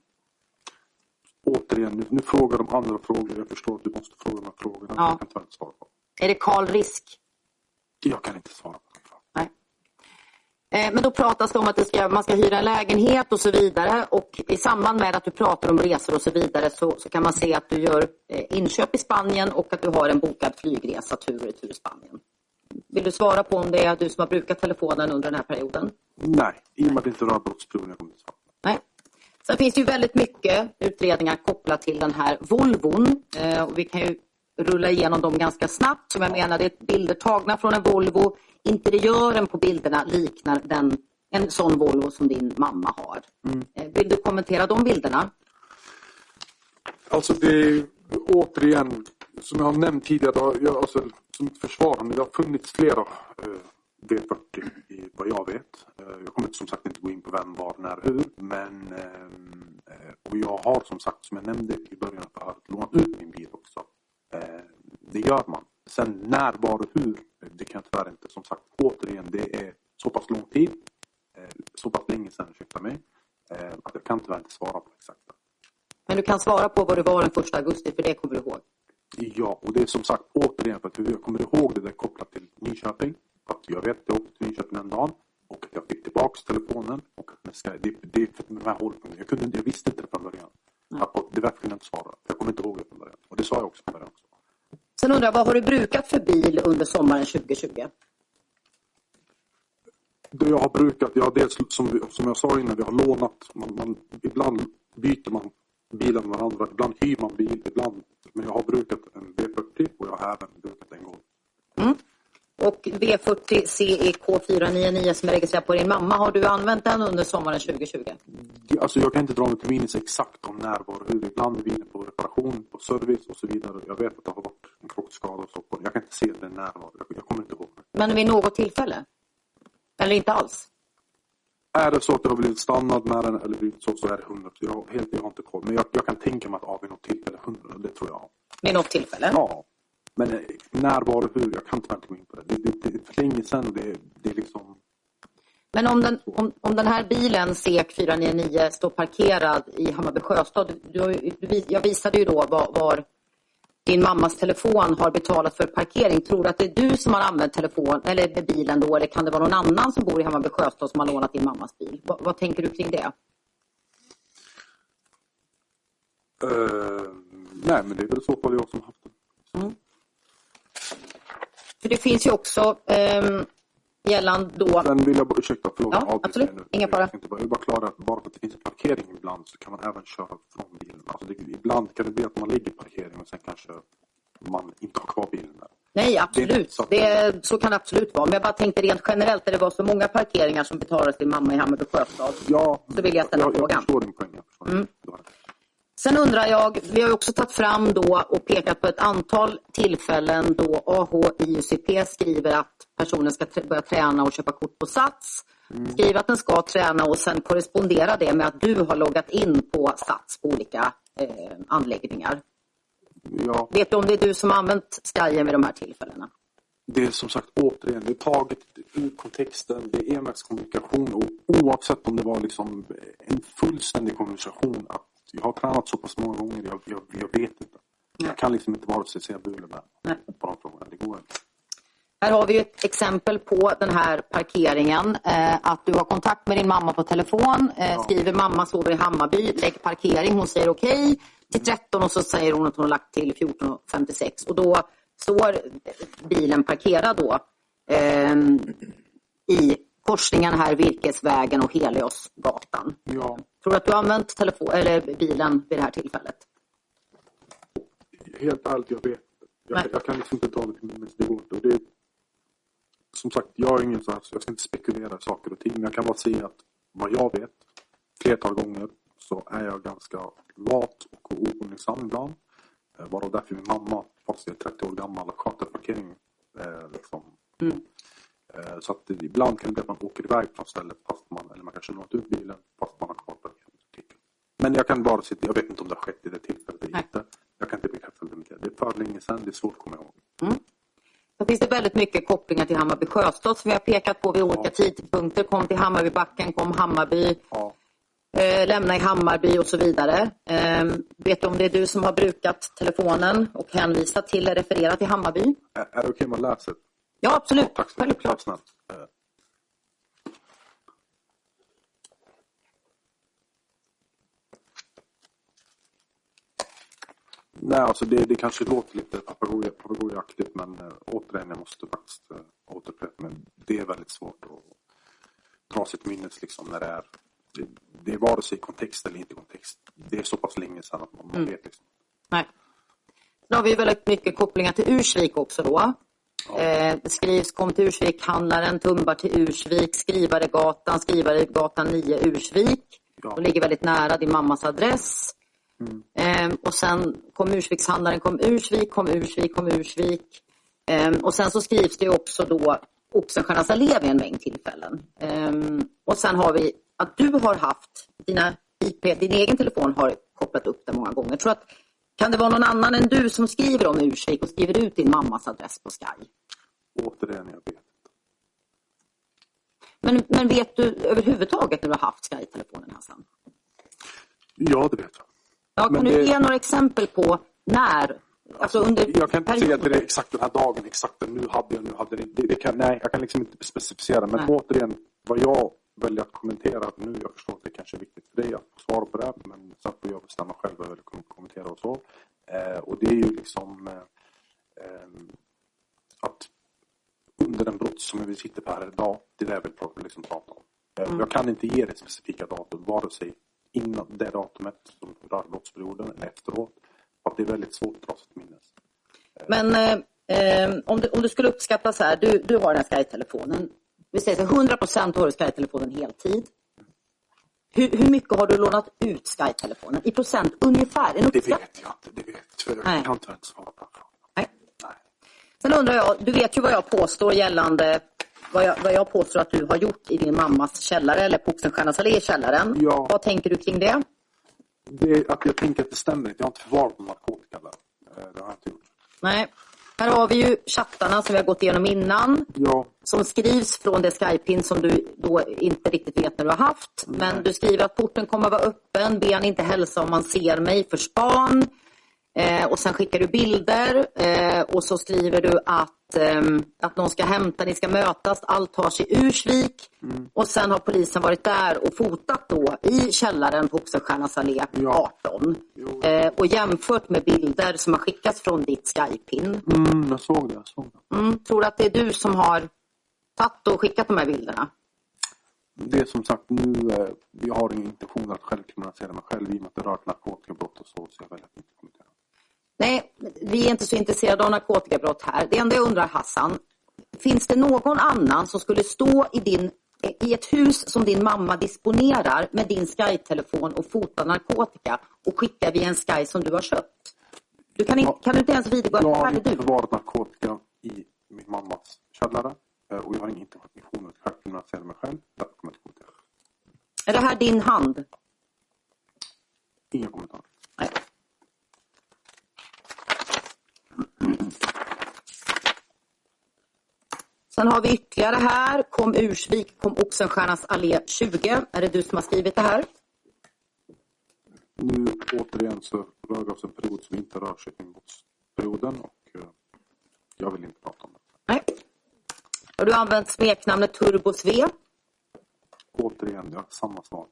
Återigen, nu, nu frågar de andra frågor. Jag förstår att du måste fråga de här frågorna. Ja. Jag kan tyvärr inte svara på. Är det Karl Risk? Jag kan inte svara på de frågorna. Nej. Eh, Men då pratas det om att det ska, man ska hyra en lägenhet och så vidare. Och i samband med att du pratar om resor och så vidare så, så kan man se att du gör eh, inköp i Spanien och att du har en bokad flygresa tur och retur Spanien. Vill du svara på om det är du som har brukat telefonen under den här perioden? Nej, i och med att det inte rör brottsperioden. Jag kommer inte svara. Sen finns det ju väldigt mycket utredningar kopplat till den här Volvon. Eh, och vi kan ju rulla igenom dem ganska snabbt. Som jag menar, det är bilder tagna från en Volvo. Interiören på bilderna liknar den, en sån Volvo som din mamma har. Eh, vill du kommentera de bilderna? Alltså det är återigen, som jag har nämnt tidigare, jag, alltså, som ett försvar, det har funnits flera eh, V40 i vad jag vet. Eh, jag kommer som sagt inte gå in på vem, var, när, hur. Men eh, och jag har som sagt, som jag nämnde i början av förhöret, lånat ut min bil också. Eh, det gör man. Sen när, var och hur, det kan jag tyvärr inte. Som sagt, återigen, det är så pass lång tid, så pass länge sedan, ursäkta mig, att jag kan tyvärr inte svara på exakt. Men du kan svara på vad det var den första augusti, för det kommer du ihåg. Ja, och det är som sagt återigen för att jag kommer ihåg det där kopplat till Nyköping. Att jag vet att jag åkte till Nyköping den dagen och att jag fick tillbaks telefonen. Och att det, det de här hållpunkterna. Jag, kunde, jag visste inte det från början. Att, det därför kunde jag inte svara. Jag kommer inte ihåg det från början. Och det sa jag också från början. Också. Sen undrar jag, vad har du brukat för bil under sommaren 2020? Det jag har brukat, jag har dels som, som jag sa innan, vi har lånat. Man, man, ibland byter man bilar med varandra. Ibland hyr man bil, ibland. Men jag har brukat en V40 och jag har även brukat en gång. Och V40 CEK 499 som är registrerad på din mamma, har du använt den under sommaren 2020? Alltså jag kan inte dra mig till minnes exakt om när, var, hur. Ibland är bilen på reparation, på service och så vidare. Jag vet att det har varit en krockskada och så. Jag kan inte se det när var. Jag kommer inte ihåg. Men vid något tillfälle? Eller inte alls? Är det så att det har blivit standard med den eller blivit så, så är det 100. Jag, helt, jag har inte koll. Men jag, jag kan tänka mig att ja, vid något tillfälle 100. Det tror jag. Vid något tillfälle? Ja. Men eh, när, var och hur? Jag kan inte gå in på det. Det, det, det är för länge sedan. Det, det är liksom... Men om den, om, om den här bilen SEK 499 står parkerad i Hammarby Sjöstad. Du, du, jag visade ju då var, var, din mammas telefon har betalat för parkering. Tror du att det är du som har använt telefon, eller bilen då? Eller kan det vara någon annan som bor i Hammarby Sjöstad som har lånat din mammas bil? Va, vad tänker du kring det? Uh, nej, men det är väl så fall jag som har haft den. Mm. För det finns ju också um, gällande då... Sen vill jag bara, ursäkta, förlåt. Ja, absolut. Inga fara. Jag vill bara klara att bara för att det finns parkering ibland så kan man även köra från bilen. Alltså det, ibland kan det bli att man ligger i parkering och sen kanske man inte har kvar bilen där. Nej, absolut. Så, det, så kan det absolut vara. Men jag bara tänkte rent generellt, när det var så många parkeringar som betalades till mamma i Hammarby Sjöstad. Ja, så vill jag ställa jag, frågan. Jag förstår din poäng. Jag mm. Sen undrar jag, vi har också tagit fram då och pekat på ett antal tillfällen då AHIUCP skriver att personen ska börja träna och köpa kort på Sats. Mm. Skriver att den ska träna och sen korresponderar det med att du har loggat in på Sats på olika eh, anläggningar. Ja. Vet du om det är du som har använt Skyem vid de här tillfällena? Det är som sagt återigen, det är taget ur kontexten, det är envägskommunikation och oavsett om det var liksom en fullständig kommunikation att jag har tränat så pass många gånger, jag, jag, jag vet inte. Nej. Jag kan liksom inte vare sig säga bu eller bä på de frågorna. Det går inte. Här har vi ett exempel på den här parkeringen. Eh, att du har kontakt med din mamma på telefon. Eh, ja. Skriver mamma sover i Hammarby. Lägg parkering. Hon säger okej. Okay, till 13 och så säger hon att hon har lagt till 14.56. Och då står bilen parkerad då eh, i korsningen här Virkesvägen och Heliosgatan. Ja. Tror du att du har använt telefon, eller bilen vid det här tillfället? Helt ärligt, jag vet jag, jag, kan liksom inte ta det till. Det går inte. Det, som sagt, jag är ingen så här, jag ska inte spekulera saker och ting. Men jag kan bara säga att vad jag vet, flertal gånger, så är jag ganska lat och oordningsam ibland. Eh, varav därför min mamma, fast jag är 30 år gammal, sköter parkering. Eh, liksom. Mm. Eh, så att ibland kan det bli att man åker iväg från stället fast man, eller man kanske lånat ut bilen fast man har kvar parkeringen. Men jag kan bara sitta, jag vet inte om det har skett i det tillfället eller inte. Jag kan inte bekräfta det. Det är för länge sedan, det är svårt att komma ihåg. Mm. Det finns det väldigt mycket kopplingar till Hammarby Sjöstad som vi har pekat på vid olika ja. tidpunkter. Kom till Hammarbybacken, kom Hammarby. Ja. Eh, lämna i Hammarby och så vidare. Eh, vet du om det är du som har brukat telefonen och hänvisat till eller refererat till Hammarby? Är, är det okej okay om man läser? Ja, absolut. Självklart. Eh. Nej, alltså det, det kanske låter lite papegojaktigt men äh, återigen, jag måste faktiskt äh, återupprepa men det är väldigt svårt att dra sitt minnes liksom när det är det, det är vare sig kontext eller inte kontext. Det är så pass länge sedan att man, mm. vet liksom. Nej. Sen har vi väldigt mycket kopplingar till Ursvik också då. Eh, skrivs kom till Ursvik, handlaren tumbar till Ursvik, Skrivaregatan, Skrivaregatan 9 Ursvik. Ja. De ligger väldigt nära din mammas adress. Mm. Eh, och sen kom Ursvikshandlaren, kom Ursvik, kom Ursvik, kom Ursvik. Eh, och sen så skrivs det också då Oxenstiernas allé vid en mängd tillfällen. Eh, och sen har vi att du har haft dina IP, din egen telefon har kopplat upp det många gånger. Tror att, kan det vara någon annan än du som skriver om Ursvik och skriver ut din mammas adress på Sky? Återigen, jag vet men, men vet du överhuvudtaget när du har haft Sky-telefonen Hassan? Ja, det vet jag. Ja, kan men du det... ge några exempel på när? Alltså under jag kan inte säga att det är exakt den här dagen, exakt den nu hade jag, nu hade det, det, det kan, Nej, jag kan liksom inte specificera. Men nej. återigen, vad jag väljer att kommentera nu, jag förstår att det kanske är viktigt för dig att få svara på det, men sen får jag bestämma själv vad jag vill kommentera och så. Eh, och det är ju liksom eh, eh, att under den brott som vi sitter på här idag, det är det jag vill liksom prata om. Eh, mm. Jag kan inte ge det specifika datum, vare sig innan det datumet som rör brottsperioden eller efteråt. För att det är väldigt svårt att dra sig till minnes. Men eh, Eh, om, du, om du skulle uppskatta så här, du, du har den här Sky-telefonen. Vi säger så 100 procent har du Sky-telefonen heltid. Hur, hur mycket har du lånat ut Sky-telefonen? I procent ungefär? En det vet jag inte. Det vet jag. Jag kan inte svara på Nej. Nej. Sen undrar jag, du vet ju vad jag påstår gällande vad jag, vad jag påstår att du har gjort i din mammas källare eller på Oxenstiernas allé källaren. Ja. Vad tänker du kring det? det att jag tänker att det stämmer inte. Jag har inte förvarat någon narkotika där. Eh, det har jag inte gjort. Nej. Här har vi ju chattarna som vi har gått igenom innan. Ja. Som skrivs från det Skype-in som du då inte riktigt vet när du har haft. Men du skriver att porten kommer att vara öppen. Be han inte hälsa om man ser mig för span. Eh, och sen skickar du bilder eh, och så skriver du att, eh, att någon ska hämta, ni ska mötas, allt tar sig ur Ursvik. Mm. Och sen har polisen varit där och fotat då i källaren på Oxenstiernas allé ja. 18. Eh, och jämfört med bilder som har skickats från ditt Skype-in. Mm, jag såg det. Jag såg det. Mm, tror du att det är du som har tagit och skickat de här bilderna? Det är som sagt nu, eh, jag har ingen intention att själv kriminalisera mig själv i och med att det rör narkotikabrott och så. Så jag väljer att inte. Nej, vi är inte så intresserade av narkotikabrott här. Det enda jag undrar Hassan, finns det någon annan som skulle stå i, din, i ett hus som din mamma disponerar med din Sky-telefon och fota narkotika och skicka via en Sky som du har köpt? Du kan, inte, kan du inte ens vidgå att Jag har förvarat narkotika i min mammas källare eh, och jag har ingen intention att själv kriminalisera mig själv. Därför kommer jag inte Är det här din hand? Inga kommentarer. Nej. Sen har vi ytterligare här. Kom Ursvik, kom Oxenstiernas allé 20. Är det du som har skrivit det här? Nu återigen så rör vi oss en period som inte rör Köpingbotsperioden och eh, jag vill inte prata om det. Nej. Har du använt smeknamnet Turbos V? Återigen, jag har samma svar.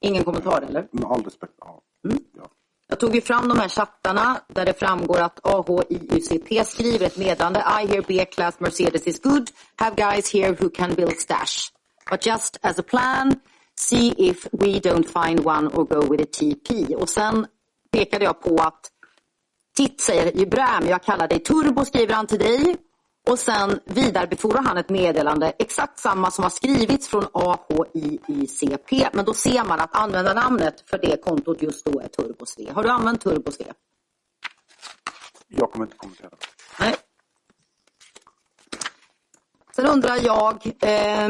Ingen kommentar eller? Med all respekt, ja. Mm. ja. Jag tog ju fram de här chattarna där det framgår att AHIUCP skriver ett meddelande. I hear B-class Mercedes is good. Have guys here who can build stash. But just as a plan, see if we don't find one or go with a TP. Och sen pekade jag på att Titt säger Ibrahim, jag kallar dig Turbo, skriver han till dig. Och sen vidarebefordrar han ett meddelande, exakt samma som har skrivits från AHIICP. Men då ser man att användarnamnet för det kontot just då är TurboSve. Har du använt TurboSve? Jag kommer inte kommentera. Nej. Sen undrar jag, eh,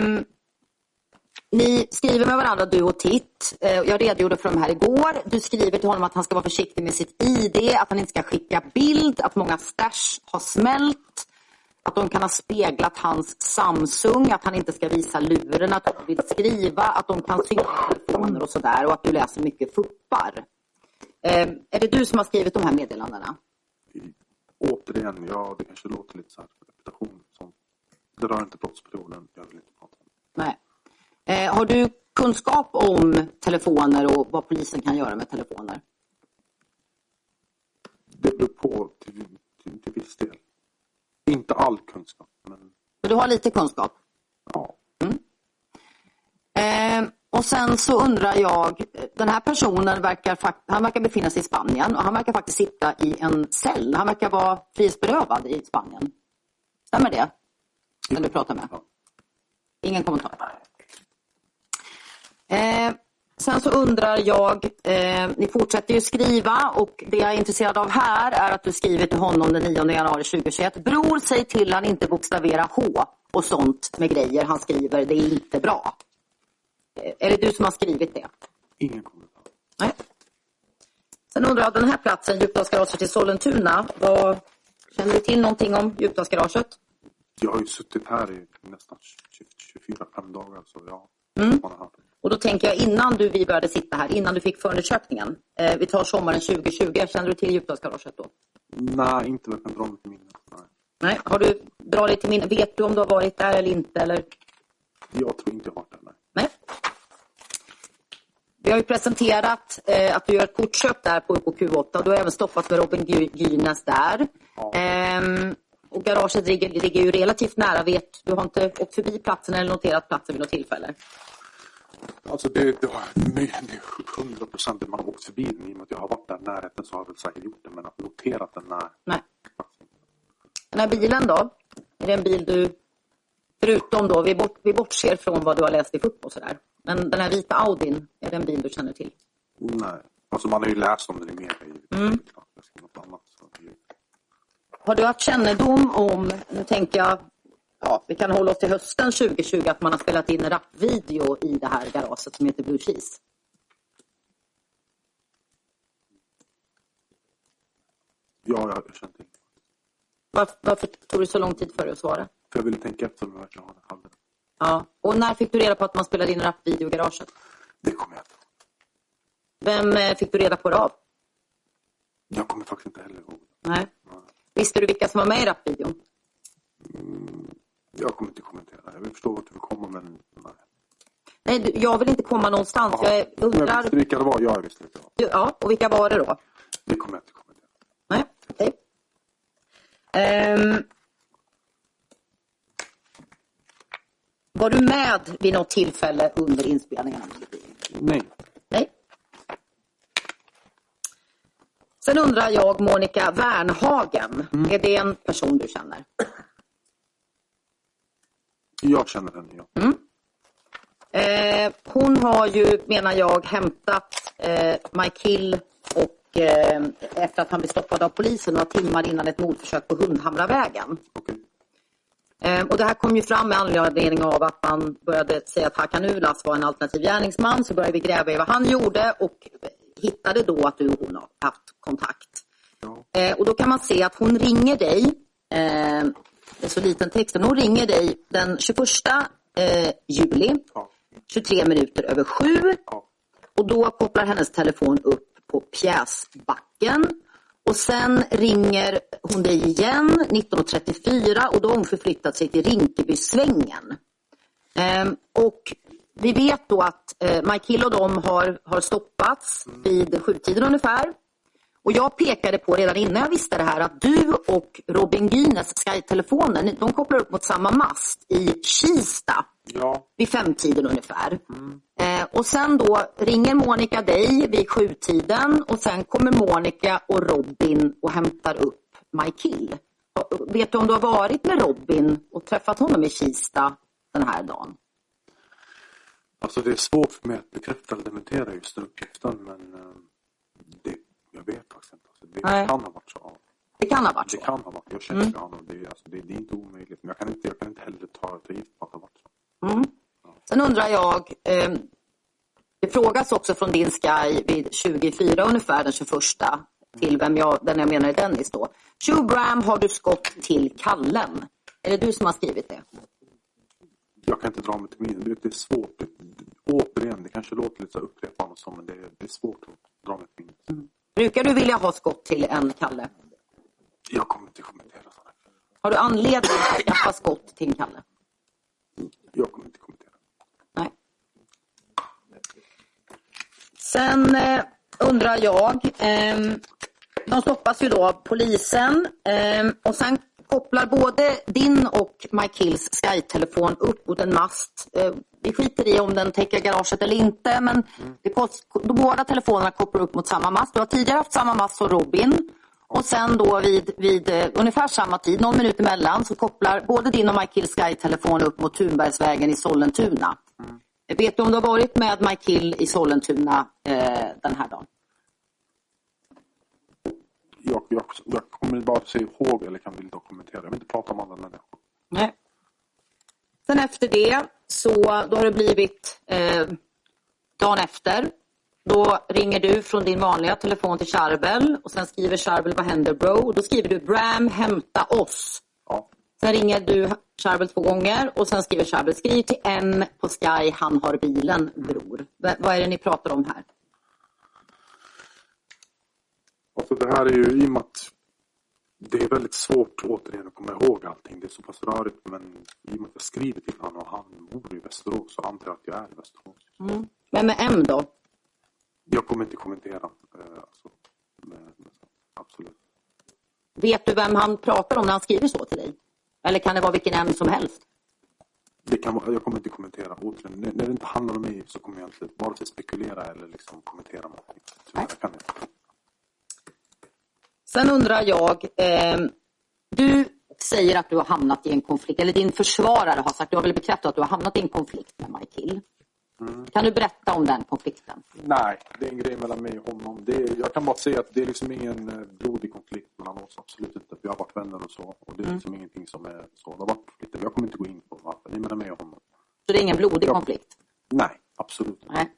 ni skriver med varandra du och Titt. Eh, jag redogjorde för de här igår. Du skriver till honom att han ska vara försiktig med sitt ID, att han inte ska skicka bild, att många stash har smält att de kan ha speglat hans Samsung, att han inte ska visa luren, att han vill skriva, att de kan synka telefoner och sådär och att du läser mycket fuppar. Eh, är det du som har skrivit de här meddelandena? Återigen, ja det kanske låter lite så här reputation. Som, det rör inte brottsperioden, jag vill inte prata om Nej. Eh, har du kunskap om telefoner och vad polisen kan göra med telefoner? Det beror på till, till, till viss del. Inte all kunskap. Men... men du har lite kunskap? Ja. Mm. Eh, och sen så undrar jag, den här personen verkar, han verkar befinna sig i Spanien och han verkar faktiskt sitta i en cell. Han verkar vara frihetsberövad i Spanien. Stämmer det? Den du pratar med? Ingen kommentar? Eh, Sen så undrar jag, eh, ni fortsätter ju skriva och det jag är intresserad av här är att du skriver till honom den 9 januari 2021. Bror, säg till han inte bokstavera H och sånt med grejer han skriver, det är inte bra. Eh, är det du som har skrivit det? Ingen kommentar. Nej. Sen undrar jag, den här platsen, Djupdalsgaraget i Sollentuna, vad, känner du till någonting om Djupdalsgaraget? Jag har ju suttit här i nästan 24-5 dagar så ja, mm. Och då tänker jag innan du, vi började sitta här, innan du fick förundersökningen. Eh, vi tar sommaren 2020. Känner du till Djupdalsgaraget då? Nej, inte vad jag kan dra mig till minne. Nej. nej. Har du dragit dig till minne? Vet du om du har varit där eller inte? Eller? Jag tror inte jag har varit där, nej. nej. Vi har ju presenterat eh, att du gör ett kortköp där på, på Q8. Du har även stoppat med Robin Gynäs där. Ja. Ehm, och garaget ligger, ligger ju relativt nära. Vet, du har inte åkt förbi platsen eller noterat platsen vid något tillfälle? Alltså det, det, är hundra procent man har åkt förbi den. I och med att jag har varit där närheten så har jag väl säkert gjort det. Men att notera den när... Nej. Den här bilen då? Är det en bil du, förutom då, vi, bort, vi bortser från vad du har läst i FUP och sådär. Men den här vita Audin, är det en bil du känner till? Nej, alltså man har ju läst om den i media. Mm. Något annat, så. Har du haft kännedom om, nu tänker jag, ja, vi kan hålla oss till hösten 2020, att man har spelat in en rapvideo i det här garaget som heter Blue Cheese? Ja, jag känt till. Varför, varför tog det så lång tid för dig att svara? För jag ville tänka efter om jag hade det. Ja, och när fick du reda på att man spelade in en rapvideo i garaget? Det kommer jag inte. Vem eh, fick du reda på det av? Jag kommer faktiskt inte heller ihåg. Nej. Visste du vilka som var med i rapvideon? Mm, jag kommer inte kommentera. Jag vill förstå vart du vill komma, men nej. Nej, jag vill inte komma någonstans. Aha. Jag undrar... Jag visste vilka det var. Jag visste vilka det var. Ja, och vilka var det då? Det kommer jag inte kommentera. Nej, okej. Ehm... Var du med vid något tillfälle under inspelningen? Nej. Nej. Sen undrar jag, Monica Wernhagen, Mm. är det en person du känner? Jag känner henne, ja. Eh, hon har ju, menar jag, hämtat eh, Mike Hill och eh, efter att han blev stoppad av polisen några timmar innan ett mordförsök på Hundhamravägen. Okej. Eh, och det här kom ju fram med anledning av att man började säga att Hakan Ulas var en alternativ gärningsman. Så började vi gräva i vad han gjorde och hittade då att du och hon har haft kontakt. Ja. Eh, och då kan man se att hon ringer dig, eh, det är så liten text, men hon ringer dig den 21 eh, juli, Ja. 23 minuter över sju. Ja. Och då kopplar hennes telefon upp på pjäsbacken. Och sen ringer hon dig igen 19.34 och då har hon förflyttat sig till Rinkebysvängen. Ehm, och vi vet då att eh, Mike Hill och de har, har stoppats vid sjutiden ungefär. Och jag pekade på redan innan jag visste det här att du och Robin Gynes, Sky-telefonen, de kopplar upp mot samma mast i Kista Ja. vid femtiden ungefär. Eh, och sen då ringer Monica dig vid sjutiden och sen kommer Monica och Robin och hämtar upp. Och Vet du om du har varit med Robin och träffat honom i Kista den här dagen? Alltså det är svårt för mig att bekräfta eller dementera just den uppgiften, men eh, det, jag vet faktiskt inte. Alltså, det Nej. kan ha varit så. ja. Det kan ha varit Det så. kan ha varit. Jag känner mm. honom. Det, är- alltså, det, det är inte omöjligt. Men jag kan inte, jag kan inte heller ta ta gift på att det har varit så. Mm. Sen undrar jag, eh, det frågas också från din Sky vid 24 ungefär den 21 till vem jag, den jag menar är Dennis då. Hugh Bram har du skott till Kallen. Är det du som har skrivit det? Jag kan inte dra mig till minnet. Det, det är svårt. Det, återigen, det kanske låter lite upprepande men det, det är svårt att dra mig till minnet. Brukar du vilja ha skott till en Kalle? Jag kommer inte kommentera sådana. Har du anledning att skaffa skott till en Kalle? Jag kommer inte kommentera. Nej. Sen eh, undrar jag, ehm, de stoppas ju då av polisen ehm, och sen kopplar både din och Mike Hills Sky-telefon upp mot en mast. Eh, vi skiter i om den täcker garaget eller inte men det kost, båda telefonerna kopplar upp mot samma mast. Du har tidigare haft samma mast som Robin och sen då vid, vid eh, ungefär samma tid, någon minut emellan, så kopplar både din och Mike Hills Sky-telefon upp mot Tunbergsvägen i Sollentuna. Vet du om du har varit med Mike Hill i Sollentuna eh, den här dagen? Jag, jag, jag kommer bara att se ihåg eller kan vilja dokumentera. Jag vill inte prata om andra människor. Nej. Sen efter det så då har det blivit eh, dagen efter. Då ringer du från din vanliga telefon till Charbel och sen skriver Charbel vad händer bro? Då skriver du Bram hämta oss. Ja. Sen ringer du Charbel två gånger och sen skriver Charbel skriv till M på Sky han har bilen bror. V- vad är det ni pratar om här? Alltså det här är ju i och med att det är väldigt svårt återigen att komma ihåg allting. Det är så pass rörigt men i och med att jag skriver till honom och han bor i Västerås så antar jag att jag är i Västerås. Vem är M då? Jag kommer inte kommentera. Eh, alltså, med, absolut. Vet du vem han pratar om när han skriver så till dig? Eller kan det vara vilken M som helst? Det kan, vara- jag kommer inte kommentera. Återigen, när, när det inte handlar om mig så kommer jag inte vare sig spekulera eller liksom kommentera någonting. Tyvärr, jag kan inte. Sen undrar jag, eh, du säger att du har hamnat i en konflikt, eller din försvarare har sagt, du har väl bekräftat att du har hamnat i en konflikt med Michael. Mm. Kan du berätta om den konflikten? Nej, det är en grej mellan mig och honom. Det är, jag kan bara säga att det är liksom ingen eh, blodig konflikt mellan oss. Absolut inte. Vi har varit vänner och så. Och det är mm. liksom ingenting som är så. Det har varit konflikter. Jag kommer inte gå in på varför. Det är mellan mig och honom. Så det är ingen blodig jag, konflikt? Nej, absolut inte. Nej.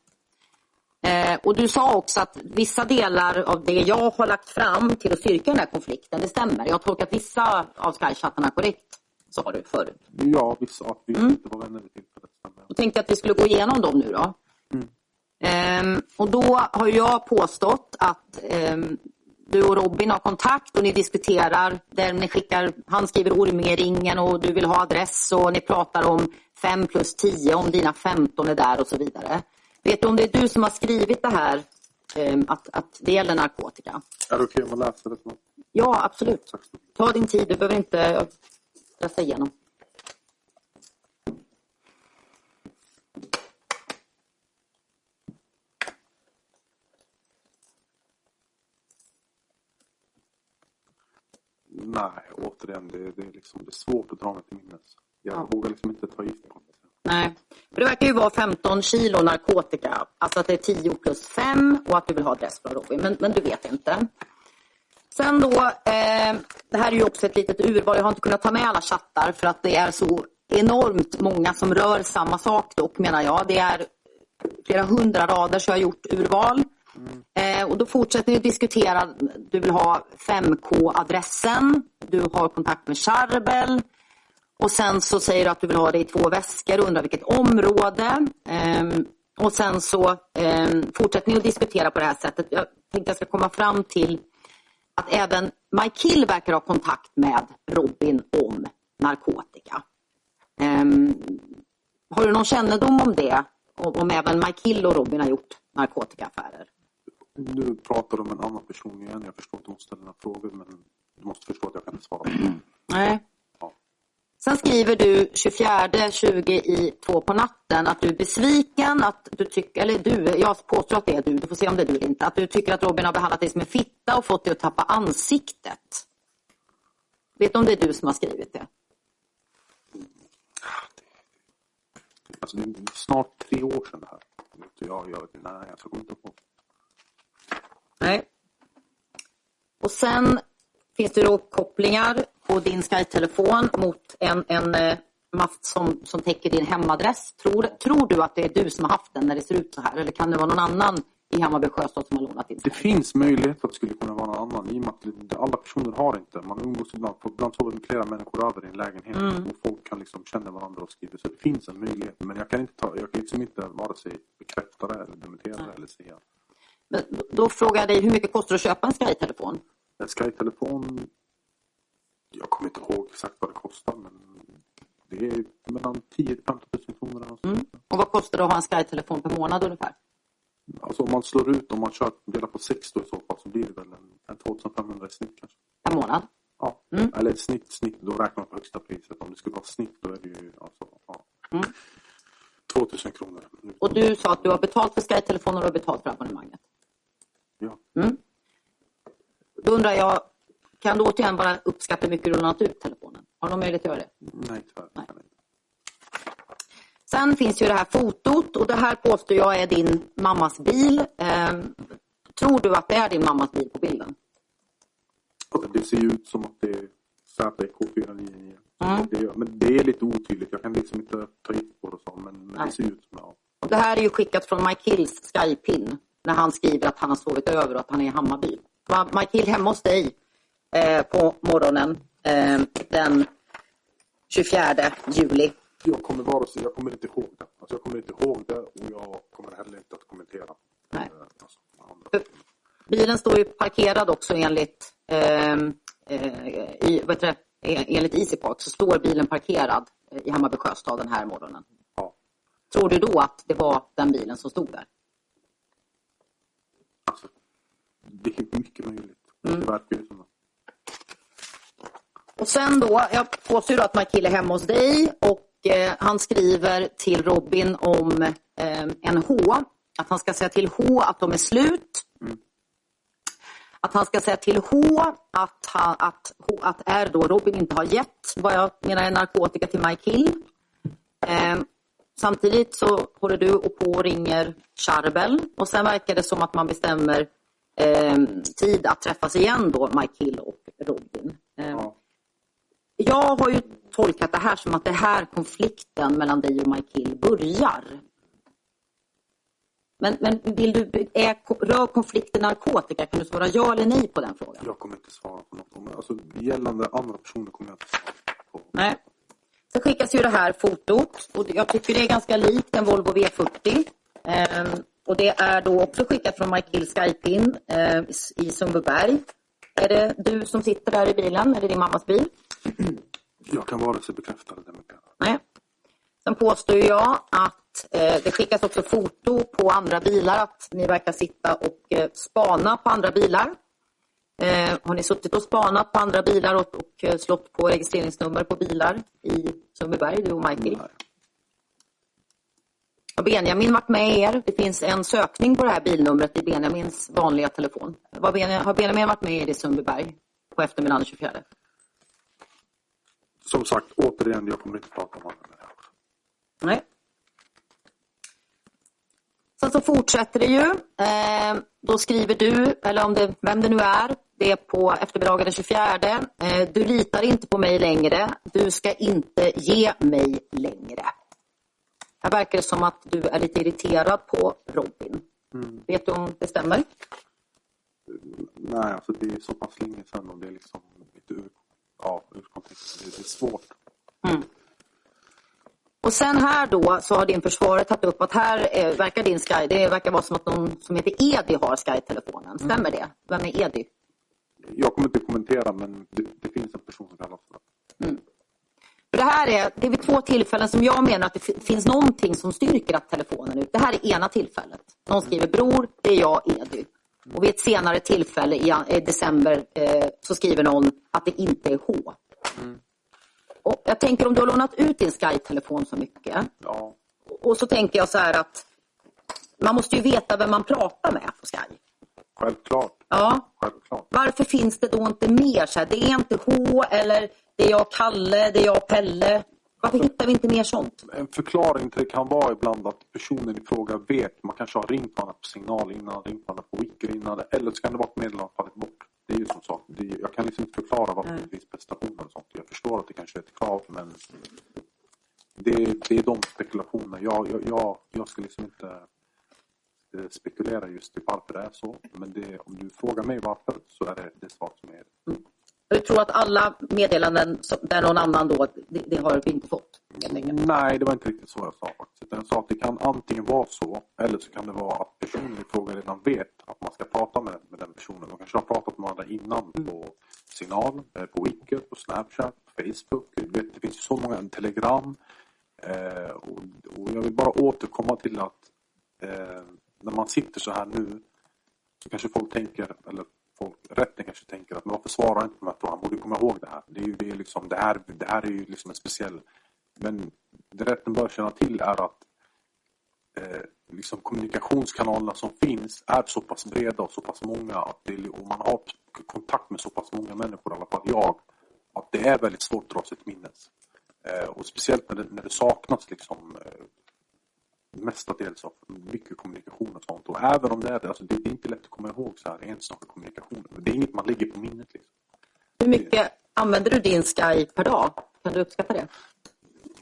Eh, och du sa också att vissa delar av det jag har lagt fram till att styrka den här konflikten, det stämmer. Jag har tolkat vissa av Sky-chattarna korrekt, sa du förut. Ja, vissa. Att vi mm. inte var vänner vid tillfället. Då tänkte jag att vi skulle gå igenom dem nu då. Mm. Eh, och då har jag påstått att eh, du och Robin har kontakt och ni diskuterar där ni skickar, han skriver Ormingeringen och du vill ha adress och ni pratar om 5 plus 10 om dina 15 är där och så vidare. Vet du om det är du som har skrivit det här, ehm, att, att det gäller narkotika? Är det okej om jag läser det? Ja, absolut. Ta din tid, du behöver inte läsa igenom. Nej, återigen, det, det, är liksom, det är svårt att dra mig till minnes. Jag ja. vågar liksom inte ta gift på. Nej, för det verkar ju vara 15 kilo narkotika. Alltså att det är 10 plus 5 och att du vill ha adress från Robin. Men, men du vet inte. Sen då, eh, det här är ju också ett litet urval. Jag har inte kunnat ta med alla chattar för att det är så enormt många som rör samma sak dock menar jag. Det är flera hundra rader så jag har gjort urval. Mm. Eh, och då fortsätter ni diskutera. Du vill ha 5K-adressen. Du har kontakt med Charbel. Och sen så säger du att du vill ha det i två väskor och undrar vilket område. Um, och sen så um, fortsätter ni att diskutera på det här sättet. Jag tänkte jag ska komma fram till att även Mike Hill verkar ha kontakt med Robin om narkotika. Um, har du någon kännedom om det? Om, även Mike Hill och Robin har gjort narkotikaaffärer? Nu pratar du om en annan person igen. Jag förstår att hon ställer några frågor men du måste förstå att jag kan inte svara. Nej. Sen skriver du 24, 20 i två på natten att du är besviken, att du tycker, eller du, jag påstår att det är du, du får se om det är du eller inte, att du tycker att Robin har behandlat dig som en fitta och fått dig att tappa ansiktet. Vet du om det är du som har skrivit det? Alltså, det är snart tre år sedan det här. Jag, jag, nej, jag kommer inte på. Nej. Och sen finns det då kopplingar på din Sky-telefon mot en, en eh, mast som, som täcker din hemadress. Tror, tror du att det är du som har haft den när det ser ut så här? Eller kan det vara någon annan i Hammarby Sjöstad som har lånat din Det finns möjlighet att det skulle kunna vara någon annan i och med att alla personer har inte. Man umgås ibland, ibland sover med flera människor över i en lägenhet mm. och folk kan liksom känna varandra och skriva. Så det finns en möjlighet. Men jag kan inte, ta, jag kan liksom inte vare sig bekräfta det eller dementera det eller säga. Men då frågar jag dig, hur mycket kostar det att köpa en Sky-telefon? En Sky-telefon jag kommer inte ihåg exakt vad det kostar men det är mellan 10 15 000 kronor. Mm. Och vad kostar det att ha en Sky-telefon per månad ungefär? Alltså om man slår ut, om man kör, delar på 6 då i så fall så blir det väl en, en 2500 i snitt kanske. Per månad? Ja, mm. eller ett snitt, snitt, då räknar man på högsta priset. Om det skulle vara snitt då är det ju alltså, ja. Mm. 2000 kronor. Och du sa att du har betalt för Sky-telefonen och du har betalt för abonnemanget? Ja. Mm. Då undrar jag, kan du återigen bara uppskatta hur mycket du lånat ut telefonen? Har du någon möjlighet att göra det? Nej, tyvärr. Nej. Sen finns ju det här fotot och det här påstår jag är din mammas bil. Eh, tror du att det är din mammas bil på bilden? Alltså, det ser ju ut som att det är ZK 499. Mm. Det, men det är lite otydligt. Jag kan liksom inte ta gift på det så, men, men det ser ut som ja. Det här är ju skickat från Mike Hills Skypin när han skriver att han har sovit över och att han är i Hammarby. Mike Hill hemma hos dig Eh, på morgonen eh, den 24 juli. Jag kommer, vara så, jag kommer inte ihåg det. Alltså jag kommer inte ihåg det och jag kommer heller inte att kommentera. Nej. Eh, alltså, Bilen står ju parkerad också enligt, eh, i, enligt Easy Park så står bilen parkerad i Hammarby Sjöstad den här morgonen. Ja. Tror du då att det var den bilen som stod där? Alltså, det är mycket möjligt. Mm. Det verkar ju som och sen då, jag påstår att Markille är hemma hos dig och eh, han skriver till Robin om eh, en H. Att han ska säga till H att de är slut. Mm. att han ska säga till H att, han, att, att R då, Robin inte har gett vad jag menar är narkotika till Mike Hill. Eh, samtidigt så håller du och på och ringer Charbel och sen verkar det som att man bestämmer eh, tid att träffas igen då, Mike Hill och Robin. Eh, ja. Jag har ju tolkat det här som att det här konflikten mellan dig och Mike Hill börjar. Men, men vill du, är, rör konflikten narkotika? Kan du svara ja eller nej på den frågan? Jag kommer inte svara på något. Alltså, gällande andra personer kommer jag inte svara på. Nej. Sen skickas ju det här fotot och jag tycker det är ganska likt en Volvo V40. Ehm, och det är då också skickat från Mike Hill Skypin eh, i Sundbyberg. Är det du som sitter där i bilen? Är det din mammas bil? Jag kan vara så bekräfta det. Nej. Sen påstår jag att eh, det skickas också foto på andra bilar, att ni verkar sitta och eh, spana på andra bilar. Eh, har ni suttit och spanat på andra bilar och, och eh, slått på registreringsnummer på bilar i Sundbyberg, du och Michael? Nej. Har Benjamin varit med er? Det finns en sökning på det här bilnumret i Benjamins vanliga telefon. Har Benjamin varit med er i Sundbyberg på eftermiddagen den 24? Som sagt, återigen, jag kommer inte prata om det. Nej. Sen så fortsätter det ju. Eh, då skriver du, eller om det, vem det nu är, det är på eftermiddagen den 24. Eh, du litar inte på mig längre. Du ska inte ge mig längre. Här verkar det som att du är lite irriterad på Robin. Mm. Vet du om det stämmer? Nej, alltså det är så pass länge sedan och det är liksom lite ur, ja, ur kontext. Det, är svårt. Mm. Och sen här då så har din försvarare tagit upp att här är, verkar din Sky, det verkar vara som att någon som heter Edi har Sky-telefonen. Stämmer mm. det? Vem är Edi? Jag kommer inte kommentera men det, det finns en person som kallas för det. Mm. Det här är, det är vid två tillfällen som jag menar att det finns någonting som styrker att telefonen är ute. Det här är ena tillfället. Någon skriver bror, det är jag, Edi. Och vid ett senare tillfälle i december eh, så skriver någon att det inte är H. Mm. Och jag tänker om du har lånat ut din Sky-telefon så mycket. Ja. Och så tänker jag så här att man måste ju veta vem man pratar med på Sky. Självklart. Ja. Självklart. Varför finns det då inte mer? Så här, det är inte H eller det är jag Kalle, det är jag Pelle. Varför hittar vi inte mer sånt? En förklaring till det kan vara ibland att personen i fråga vet. Man kanske har ringt varandra på signal innan, ringt varandra på Wicker innan. Eller så kan det vara ett meddelande fallit bort. Det är ju som sagt, jag kan liksom inte förklara varför mm. det finns prestationer och sånt. Jag förstår att det kanske är ett krav men det, det är de spekulationerna. Jag, jag, jag, jag ska liksom inte eh, spekulera just i varför det är så. Men det, om du frågar mig varför så är det det svar som är mm. Du tror att alla meddelanden där någon annan då, det, det har vi inte fått? Nej, det var inte riktigt så jag sa faktiskt. Jag sa att det kan antingen vara så eller så kan det vara att personen i fråga redan vet att man ska prata med, med den personen. De kanske har pratat med varandra innan på signal, eh, på Wicker, på Snapchat, på Facebook. Vet, det finns ju så många, Telegram. Eh, och, och, jag vill bara återkomma till att eh, när man sitter så här nu så kanske folk tänker, eller folk, rätten kanske tänker att men varför svarar inte på de här frågorna? Han borde komma ihåg det här. Det, är ju, det, är liksom, det, här, det här är ju liksom en speciell... Men det rätten bör känna till är att eh, liksom kommunikationskanalerna som finns är så pass breda och så pass många att det, och man har kontakt med så pass många människor, i alla fall jag, att det är väldigt svårt att dra sig till minnes. Eh, och speciellt när det, när det saknas liksom eh, mestadels av mycket kommunikation och sånt. Och även om det är det, alltså det, är inte lätt att komma ihåg så här enstaka kommunikation. Det är inget man lägger på minnet. Liksom. Hur mycket använder du din Skype per dag? Kan du uppskatta det?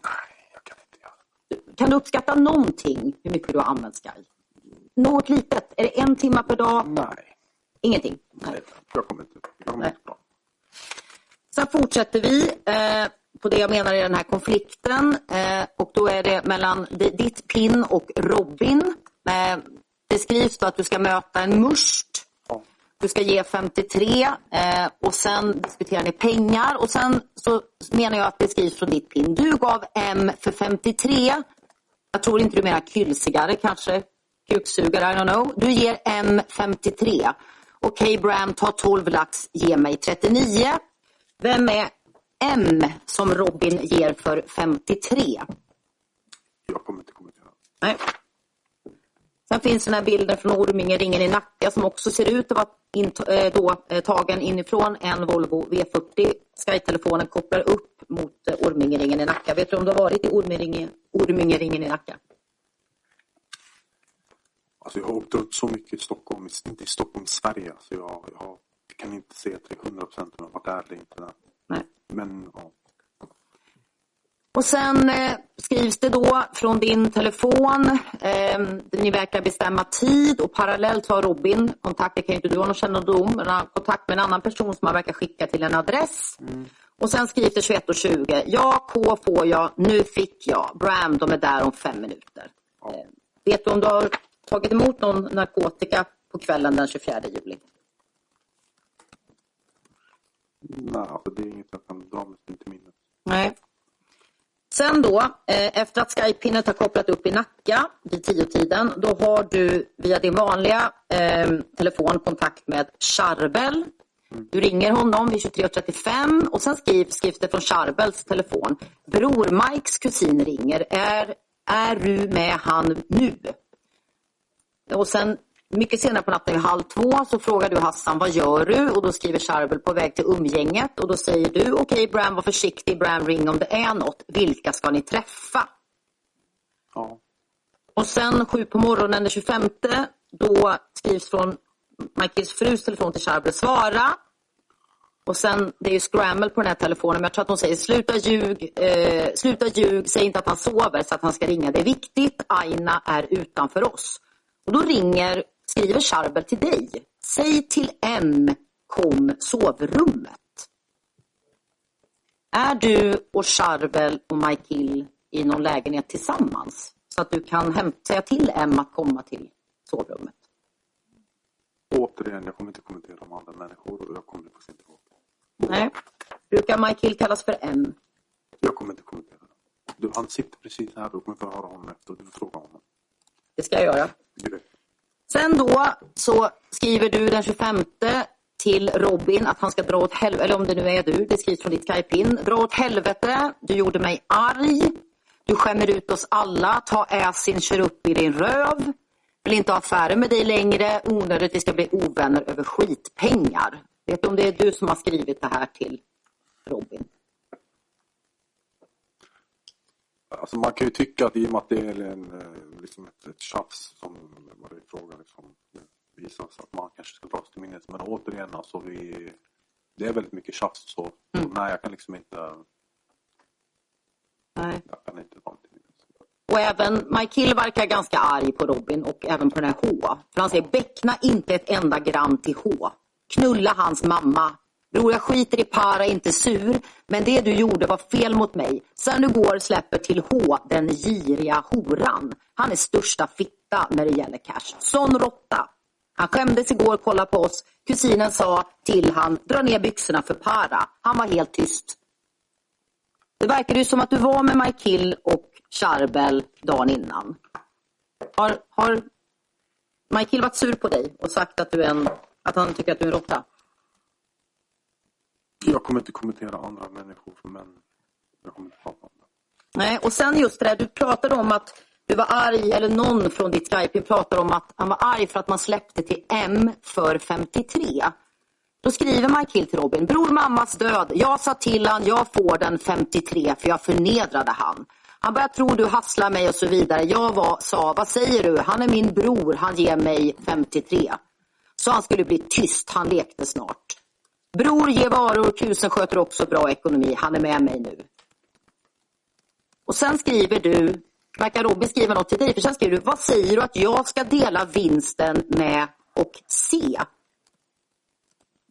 Nej, jag kan inte göra Kan du uppskatta någonting hur mycket du har använt Skype? Något litet? Är det en timme per dag? Nej. Ingenting? Nej, jag kommer inte. Jag kommer inte bra. Sen fortsätter vi. Eh, på det jag menar i den här konflikten. Eh, och då är det mellan ditt pin och Robin. Eh, det skrivs då att du ska möta en must. Du ska ge 53 eh, och sen diskuterar ni pengar och sen så menar jag att det skrivs från ditt pin. Du gav M för 53. Jag tror inte du menar kyllsigare kanske. Kuksugare, I don't know. Du ger M 53. Okej okay, Bram, ta 12 lax, ge mig 39. Vem är M som Robin ger för 53. Jag kommer inte kommentera. Nej. Sen finns den här bilden från Orminge, ringen i Nacka som också ser ut att vara eh, då, eh, tagen inifrån en Volvo V40. Sky-telefonen kopplar upp mot eh, Orminge-ringen i Nacka. Vet du om du har varit i Orminge-ringen i Nacka? Alltså jag har åkt runt så mycket i Stockholm, inte i Stockholm, Sverige. Så jag, jag kan inte säga till 100 procent om jag varit där eller inte. Men ja. Och sen eh, skrivs det då från din telefon. Eh, ni verkar bestämma tid och parallellt har Robin kontakt, det kan inte du ha någon kännedom, men han har kontakt med en annan person som han verkar skicka till en adress. Mm. Och sen skrivs det 21.20. Ja, K får jag, nu fick jag. Bram, de är där om fem minuter. Ja. Eh, vet du om du har tagit emot någon narkotika på kvällen den 24 juli? Nej, alltså det är inget jag kan dra mig till minnet. Nej. Sen då, eh, efter att Skype-pinnet har kopplat upp i Nacka vid tiotiden, då har du via din vanliga eh, telefon kontakt med Charbel. Du ringer honom vid 23.35 och sen skrivs, skrivs det från Charbels telefon. Bror Mikes kusin ringer. Är, är du med han nu? Och sen mycket senare på natten vid halv två så frågar du Hassan vad gör du? Och då skriver Charbel på väg till umgänget och då säger du okej okay, Bram var försiktig, Bram ring om det är något. Vilka ska ni träffa? Ja. Och sen sju på morgonen den 25 då skrivs från Michaels frus telefon till Charbel svara. Och sen, det är ju scramble på den här telefonen, men jag tror att hon säger sluta ljug, eh, sluta ljug, säg inte att han sover så att han ska ringa. Det är viktigt, Aina är utanför oss. Och då ringer skriver Charbel till dig. Säg till M kom sovrummet. Är du och Charbel och Michael i någon lägenhet tillsammans? Så att du kan säga till M att komma till sovrummet. Återigen, jag kommer inte kommentera om andra människor och jag kommer faktiskt inte ihåg. Nej. Brukar Michael kallas för M? Jag kommer inte kommentera det. han sitter precis här och kommer få höra honom efter och du får fråga honom. Det ska jag göra. Direkt. Sen då så skriver du den 25 till Robin att han ska dra åt helvete, eller om det nu är du, det skrivs från ditt Skype-in. Dra åt helvete, du gjorde mig arg. Du skämmer ut oss alla, ta äsin, kör upp i din röv. Vill inte ha affärer med dig längre, onödigt, vi ska bli ovänner över skitpengar. Vet du om det är du som har skrivit det här till Robin? Alltså man kan ju tycka att i och med att det är en, eh, liksom ett, ett tjafs som var det i fråga liksom, visar att man kanske ska dras till minnet. Men återigen, alltså vi, det är väldigt mycket tjafs så. Mm. Nej, jag kan liksom inte... Nej. Jag kan inte dra till minnet. Och även Mike verkar ganska arg på Robin och även på den här H. För han säger beckna inte ett enda gram till H. Knulla hans mamma. Bror, jag skiter i para, inte sur. Men det du gjorde var fel mot mig. Sen du går släpper till H, den giriga horan. Han är största fitta när det gäller cash. Sån råtta. Han skämdes igår, kolla på oss. Kusinen sa till han, dra ner byxorna för para. Han var helt tyst. Det verkar ju som att du var med Michael och Charbel dagen innan. Har, har Michael varit sur på dig och sagt att, du är en, att han tycker att du är en råtta? Jag kommer inte kommentera andra människor, men jag kommer inte prata om det. Nej, och sen just det där, du pratade om att du var arg, eller någon från ditt Skype pratade om att han var arg för att man släppte till M för 53. Då skriver man, kill till Robin, bror mammas död, jag sa till han, jag får den 53 för jag förnedrade han. Han började tro du hasslar mig och så vidare. Jag var, sa, vad säger du? Han är min bror, han ger mig 53. Så han skulle bli tyst, han lekte snart. Bror ger varor, kusen sköter också bra ekonomi. Han är med mig nu. Och sen skriver du, verkar Robin skriva något till dig, för sen skriver du, vad säger du att jag ska dela vinsten med och C?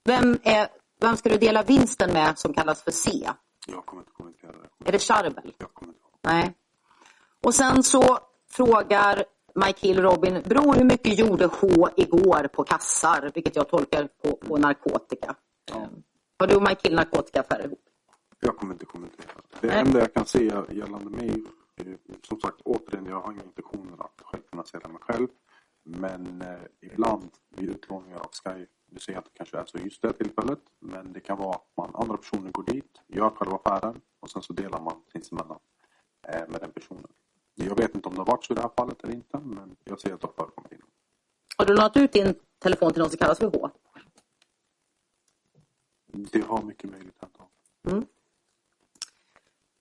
Vem, är, vem ska du dela vinsten med som kallas för C? Jag kommer inte kommentera det. Är det Charbel? Jag kommer inte Nej. Och sen så frågar Mike Hill Robin, bror hur mycket gjorde H igår på kassar? Vilket jag tolkar på, på narkotika. Ja. Har du och Michael narkotikaaffärer ihop? Jag kommer inte kommentera. Det Nej. enda jag kan säga gällande mig, som sagt återigen, jag har inga intentioner att självfinansiera mig själv. Men eh, ibland vid utlåningar av Sky, du säger att det kanske är så just det tillfället, men det kan vara att man, andra personer går dit, gör själva affären och sen så delar man sinsemellan eh, med den personen. Jag vet inte om det har varit så i det här fallet eller inte, men jag ser att det har förekommit innan. Har du lånat ut din telefon till någon som kallas för H? Det har mycket möjlighet hänt. Mm.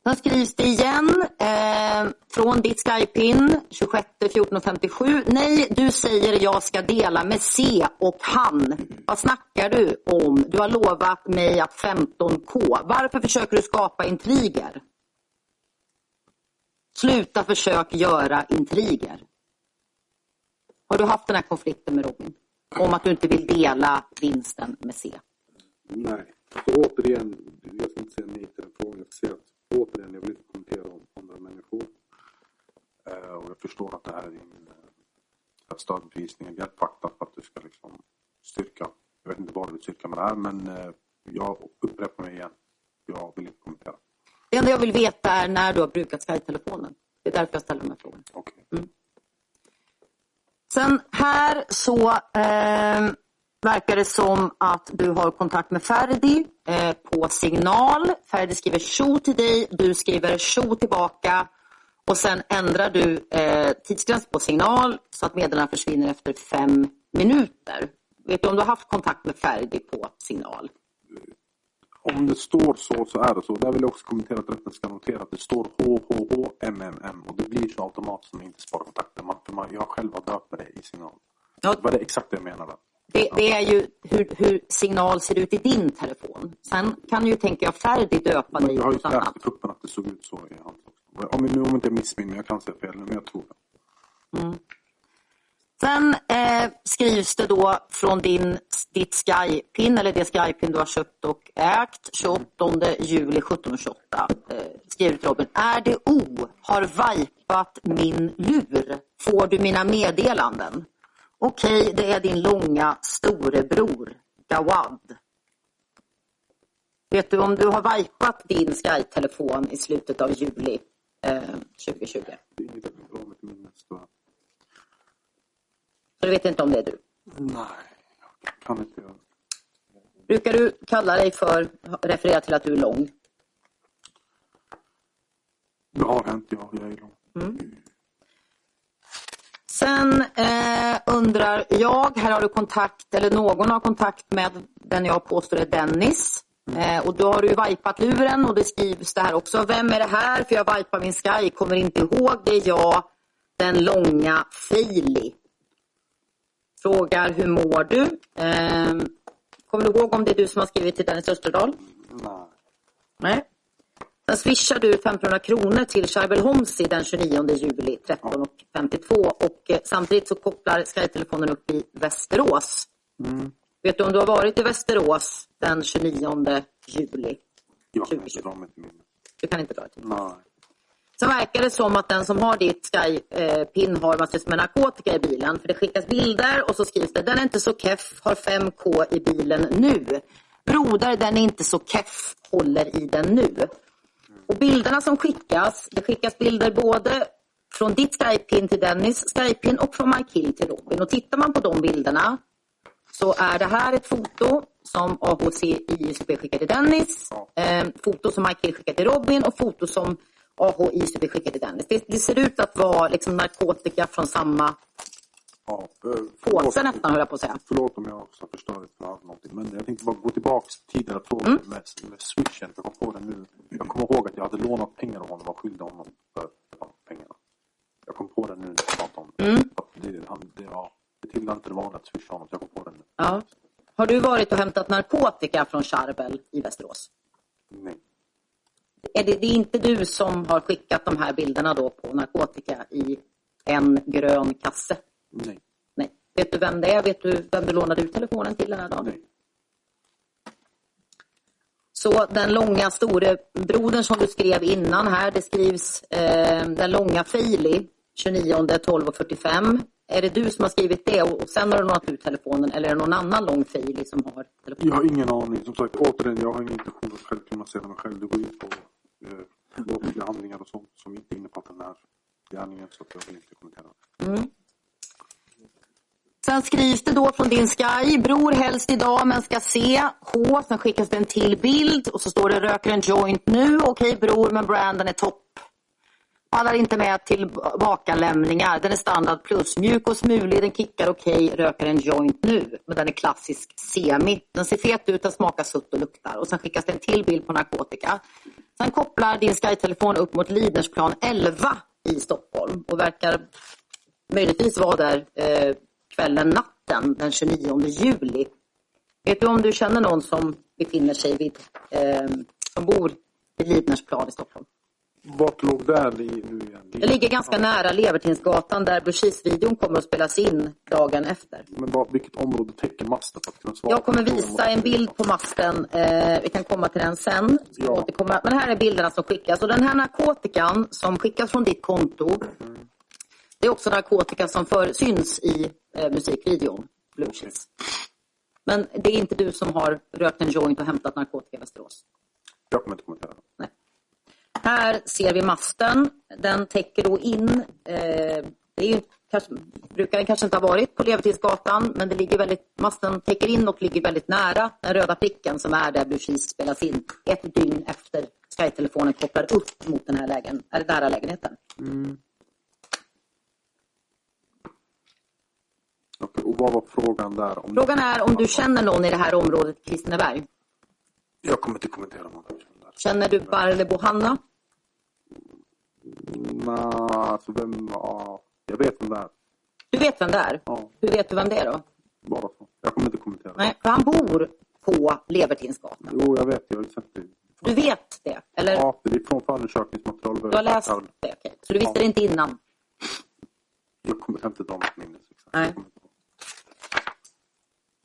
Sen skrivs det igen eh, från ditt Skype-in 26 14 57. Nej, du säger jag ska dela med C och han. Vad snackar du om? Du har lovat mig att 15K. Varför försöker du skapa intriger? Sluta försök göra intriger. Har du haft den här konflikten med Robin? Om att du inte vill dela vinsten med C? Nej. Så återigen, jag ska inte säga nej till den frågan. Jag ska säga att återigen, jag vill inte kommentera om andra människor. Eh, och jag förstår att det här är en eh, stödbevisning, en hjälpfakta för att du ska liksom styrka. Jag vet inte vad du vill styrka med det här, men eh, jag upprepar mig igen. Jag vill inte kommentera. Det enda jag vill veta är när du har brukat Skype-telefonen. Det är därför jag ställer de här frågorna. Okay. Mm. Sen här så eh, verkar det som att du har kontakt med Ferdi eh, på signal. Ferdi skriver tjo till dig, du skriver tjo tillbaka och sen ändrar du eh, tidsgräns på signal så att meddelandena försvinner efter fem minuter. Vet du om du har haft kontakt med Ferdi på signal? Om det står så så är det så. Där vill jag också kommentera att rätten ska notera att det står HHHMMM och det blir så automatiskt som inte sparar kontakten. Man, jag själv har döpt det i signal. Ja. Det var det exakt det jag menade. Det, det, är ju hur, hur, signal ser ut i din telefon. Sen kan ju, tänker jag, Ferdi döpa dig Jag har ju läst kuppen att det såg ut så i hans Om, nu, om inte jag missminner jag kan säga fel, men jag tror det. Mm. Sen eh, skrivs det då från din, ditt Skypin, eller det Skypin du har köpt och ägt, 28 juli 1728. Eh, skriver Robin. Är det O har vipat min lur? Får du mina meddelanden? Okej, det är din långa storebror, Gawad. Vet du om du har vipat din Skype-telefon i slutet av juli eh, 2020? Det är inget jag kan dra mig till minnes, så du vet inte om det är du? Nej, jag kan inte göra Brukar du kalla dig för, referera till att du är lång? Det har hänt, ja. Jag är lång. Mm. Sen eh, undrar jag, här har du kontakt, eller någon har kontakt med den jag påstår är Dennis. Eh, och då har du vipat luren och det skrivs det här också. Vem är det här? För jag vipar min Sky, kommer inte ihåg. Det är jag, den långa Fili. Frågar hur mår du? Eh, kommer du ihåg om det är du som har skrivit till Dennis Österdahl? Nej. Nej. Sen swishar du 500 kronor till Charbel Homsi den 29 juli 13.52 och eh, samtidigt så kopplar Skype-telefonen upp i Västerås. Mm. Vet du om du har varit i Västerås den 29 juli? Jag kan inte dra mig till minnet. Du kan inte dra till Nej. Sen verkar det som att den som har ditt Sky-pin har massvis med narkotika i bilen. För det skickas bilder och så skrivs det den är inte så keff, har 5K i bilen nu. Broder, den är inte så keff, håller i den nu. Och bilderna som skickas, det skickas bilder både från ditt Skype-pin till Dennis Skype-pin och från Mike till Robin. Och tittar man på de bilderna så är det här ett foto som AHC ISP skickar till Dennis, eh, foto som Mike skickar till Robin och foto som AHI som vi skickade till Dennis. Det, det, ser ut att vara liksom narkotika från samma ja, påse nästan, höll jag på att säga. Förlåt om jag också förstörde för någonting. Men jag tänkte bara gå tillbaka till tidigare frågor mm. med, med swishen. Jag kom på det nu. Jag kommer ihåg att jag hade lånat pengar av honom och skyldig honom för pengarna. Jag kom på det nu när jag pratade om det. Mm. Det, han, det, ja, det tillhör inte det vanliga att swisha honom. Jag kom på det nu. Ja. Har du varit och hämtat narkotika från Charbel i Västerås? Nej. Är det, det, är inte du som har skickat de här bilderna då på narkotika i en grön kasse? Nej. Nej. Vet du vem det är? Vet du vem du lånade ut telefonen till den här dagen? Nej. Så den långa store brodern som du skrev innan här, det skrivs eh, den långa Fili 29 12 och 45. Är det du som har skrivit det och, sen har du lånat ut telefonen eller är det någon annan lång Fili som har telefonen? Jag har ingen aning. Som sagt, återigen, jag har ingen intention att själv kriminalisera mig själv. Det går in på eh, handlingar och sånt som inte innefattar den här gärningen så jag vill inte kommentera. Mm. Sen skrivs det då från din Sky, bror helst idag men ska se, H, sen skickas det en till bild och så står det röker en joint nu, okej bror men branden är topp. Pallar inte med tillbakalämningar. Den är standard plus. Mjuk och smulig, den kickar okej, röker en joint nu. Men den är klassisk semi. Den ser fet ut, den smakar sutt och luktar. Och sen skickas det en till bild på narkotika. Sen kopplar din Sky-telefon upp mot Lidersplan 11 i Stockholm och verkar möjligtvis vara där eh, kvällen, natten den 29 juli. Vet du om du känner någon som befinner sig vid, eh, som bor vid Lidnersplan i Stockholm? Vart låg det nu igen? Det ligger ganska nära Levertinsgatan där Blue videon kommer att spelas in dagen efter. Men vad, vilket område täcker masten? För att kunna svara Jag kommer visa en bild på masten. Eh, vi kan komma till den sen. Ja. Men här är bilderna som skickas. Och den här narkotikan som skickas från ditt konto mm. det är också narkotika som för, syns i eh, musikvideon Blue okay. Men det är inte du som har rökt en joint och hämtat narkotika i Västerås? Jag kommer inte kommentera. Nej. Här ser vi masten. Den täcker då in, eh, det är ju, kanske, brukar den kanske inte ha varit på Levertidsgatan, men det ligger väldigt, masten täcker in och ligger väldigt nära den röda pricken som är där Blue Cheese spelas in. Ett dygn efter Sky-telefonen kopplar upp mot den här, lägen, eller här lägenheten. Mm. Okay, och vad var frågan där? Om frågan är om du känner någon i det här området, Kristineberg? Jag kommer inte kommentera någon. Känner du Barlebo Hanna? Nej, alltså vem... Ja, jag vet vem det är. Du vet vem det är? Ja. Hur vet du vem det är då? Bara så. Jag kommer inte kommentera. Nej, för han bor på Levertinsgatan. Jo, jag vet. Jag har sett det. Du vet det? Eller? Ja, det är från förundersökningsmaterial. Du har läst det? Okej. Okay. Så du visste ja. det inte innan? Jag kommer inte dra mitt minne. Nej.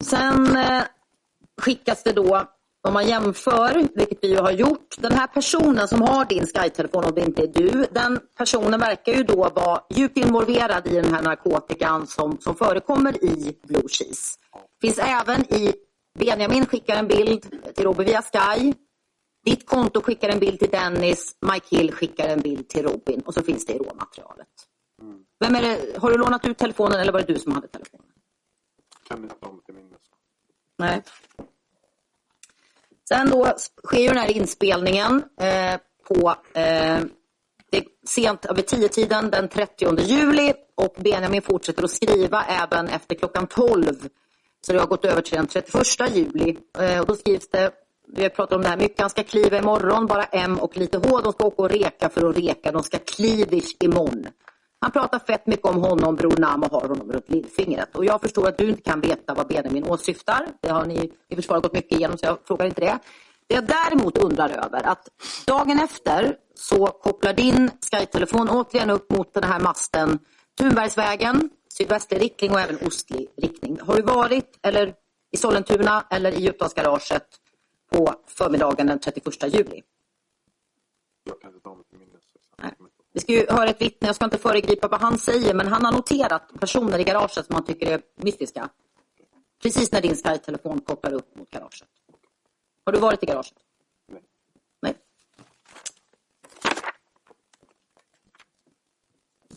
Sen eh, skickas det då om man jämför, vilket vi ju har gjort, den här personen som har din Sky-telefon, om det inte är du, den personen verkar ju då vara djupt involverad i den här narkotikan som, som förekommer i Blue Cheese. Finns även i Benjamin skickar en bild till Robin via Sky. Ditt konto skickar en bild till Dennis, Mike Hill skickar en bild till Robin och så finns det i råmaterialet. Vem är det, har du lånat ut telefonen eller var det du som hade telefonen? Kan inte ta till minnes. Nej. Sen då sker ju den här inspelningen eh, på eh, det sent över tio tiden den 30 juli och Benjamin fortsätter att skriva även efter klockan 12. Så det har gått över till den 31 juli. Eh, och då skrivs det, vi har pratat om det här mycket, han ska kliva imorgon, bara M och lite H. De ska åka och reka för att reka, de ska klivish imorgon. Han pratar fett mycket om honom, Bror Nam och har honom runt lillfingret. Och jag förstår att du inte kan veta vad Benjamin åsyftar. Det har ni i försvaret gått mycket igenom så jag frågar inte det. Det jag däremot undrar över att dagen efter så kopplar din SkyTelefon återigen upp mot den här masten Tunbergsvägen, sydvästlig riktning och även ostlig riktning. Har du varit eller i Sollentuna eller i Djupdalsgaraget på förmiddagen den 31 juli? Jag kan inte ta mig. Vi ska ju höra ett vittne, jag ska inte föregripa vad han säger, men han har noterat personer i garaget som han tycker är mystiska. Precis när din Sky-telefon kopplar upp mot garaget. Har du varit i garaget? Nej. Nej.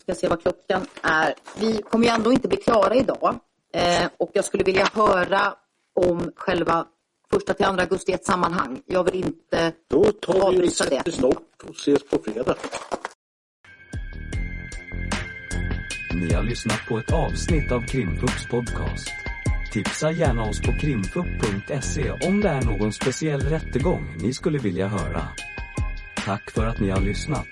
ska se vad klockan är. Vi kommer ju ändå inte bli klara idag. Eh, och jag skulle vilja höra om själva första till andra augusti i ett sammanhang. Jag vill inte Då tar vi sätter stopp och ses på fredag. Ni har lyssnat på ett avsnitt av Krimpups podcast. Tipsa gärna oss på krimpupp.se om det är någon speciell rättegång ni skulle vilja höra. Tack för att ni har lyssnat.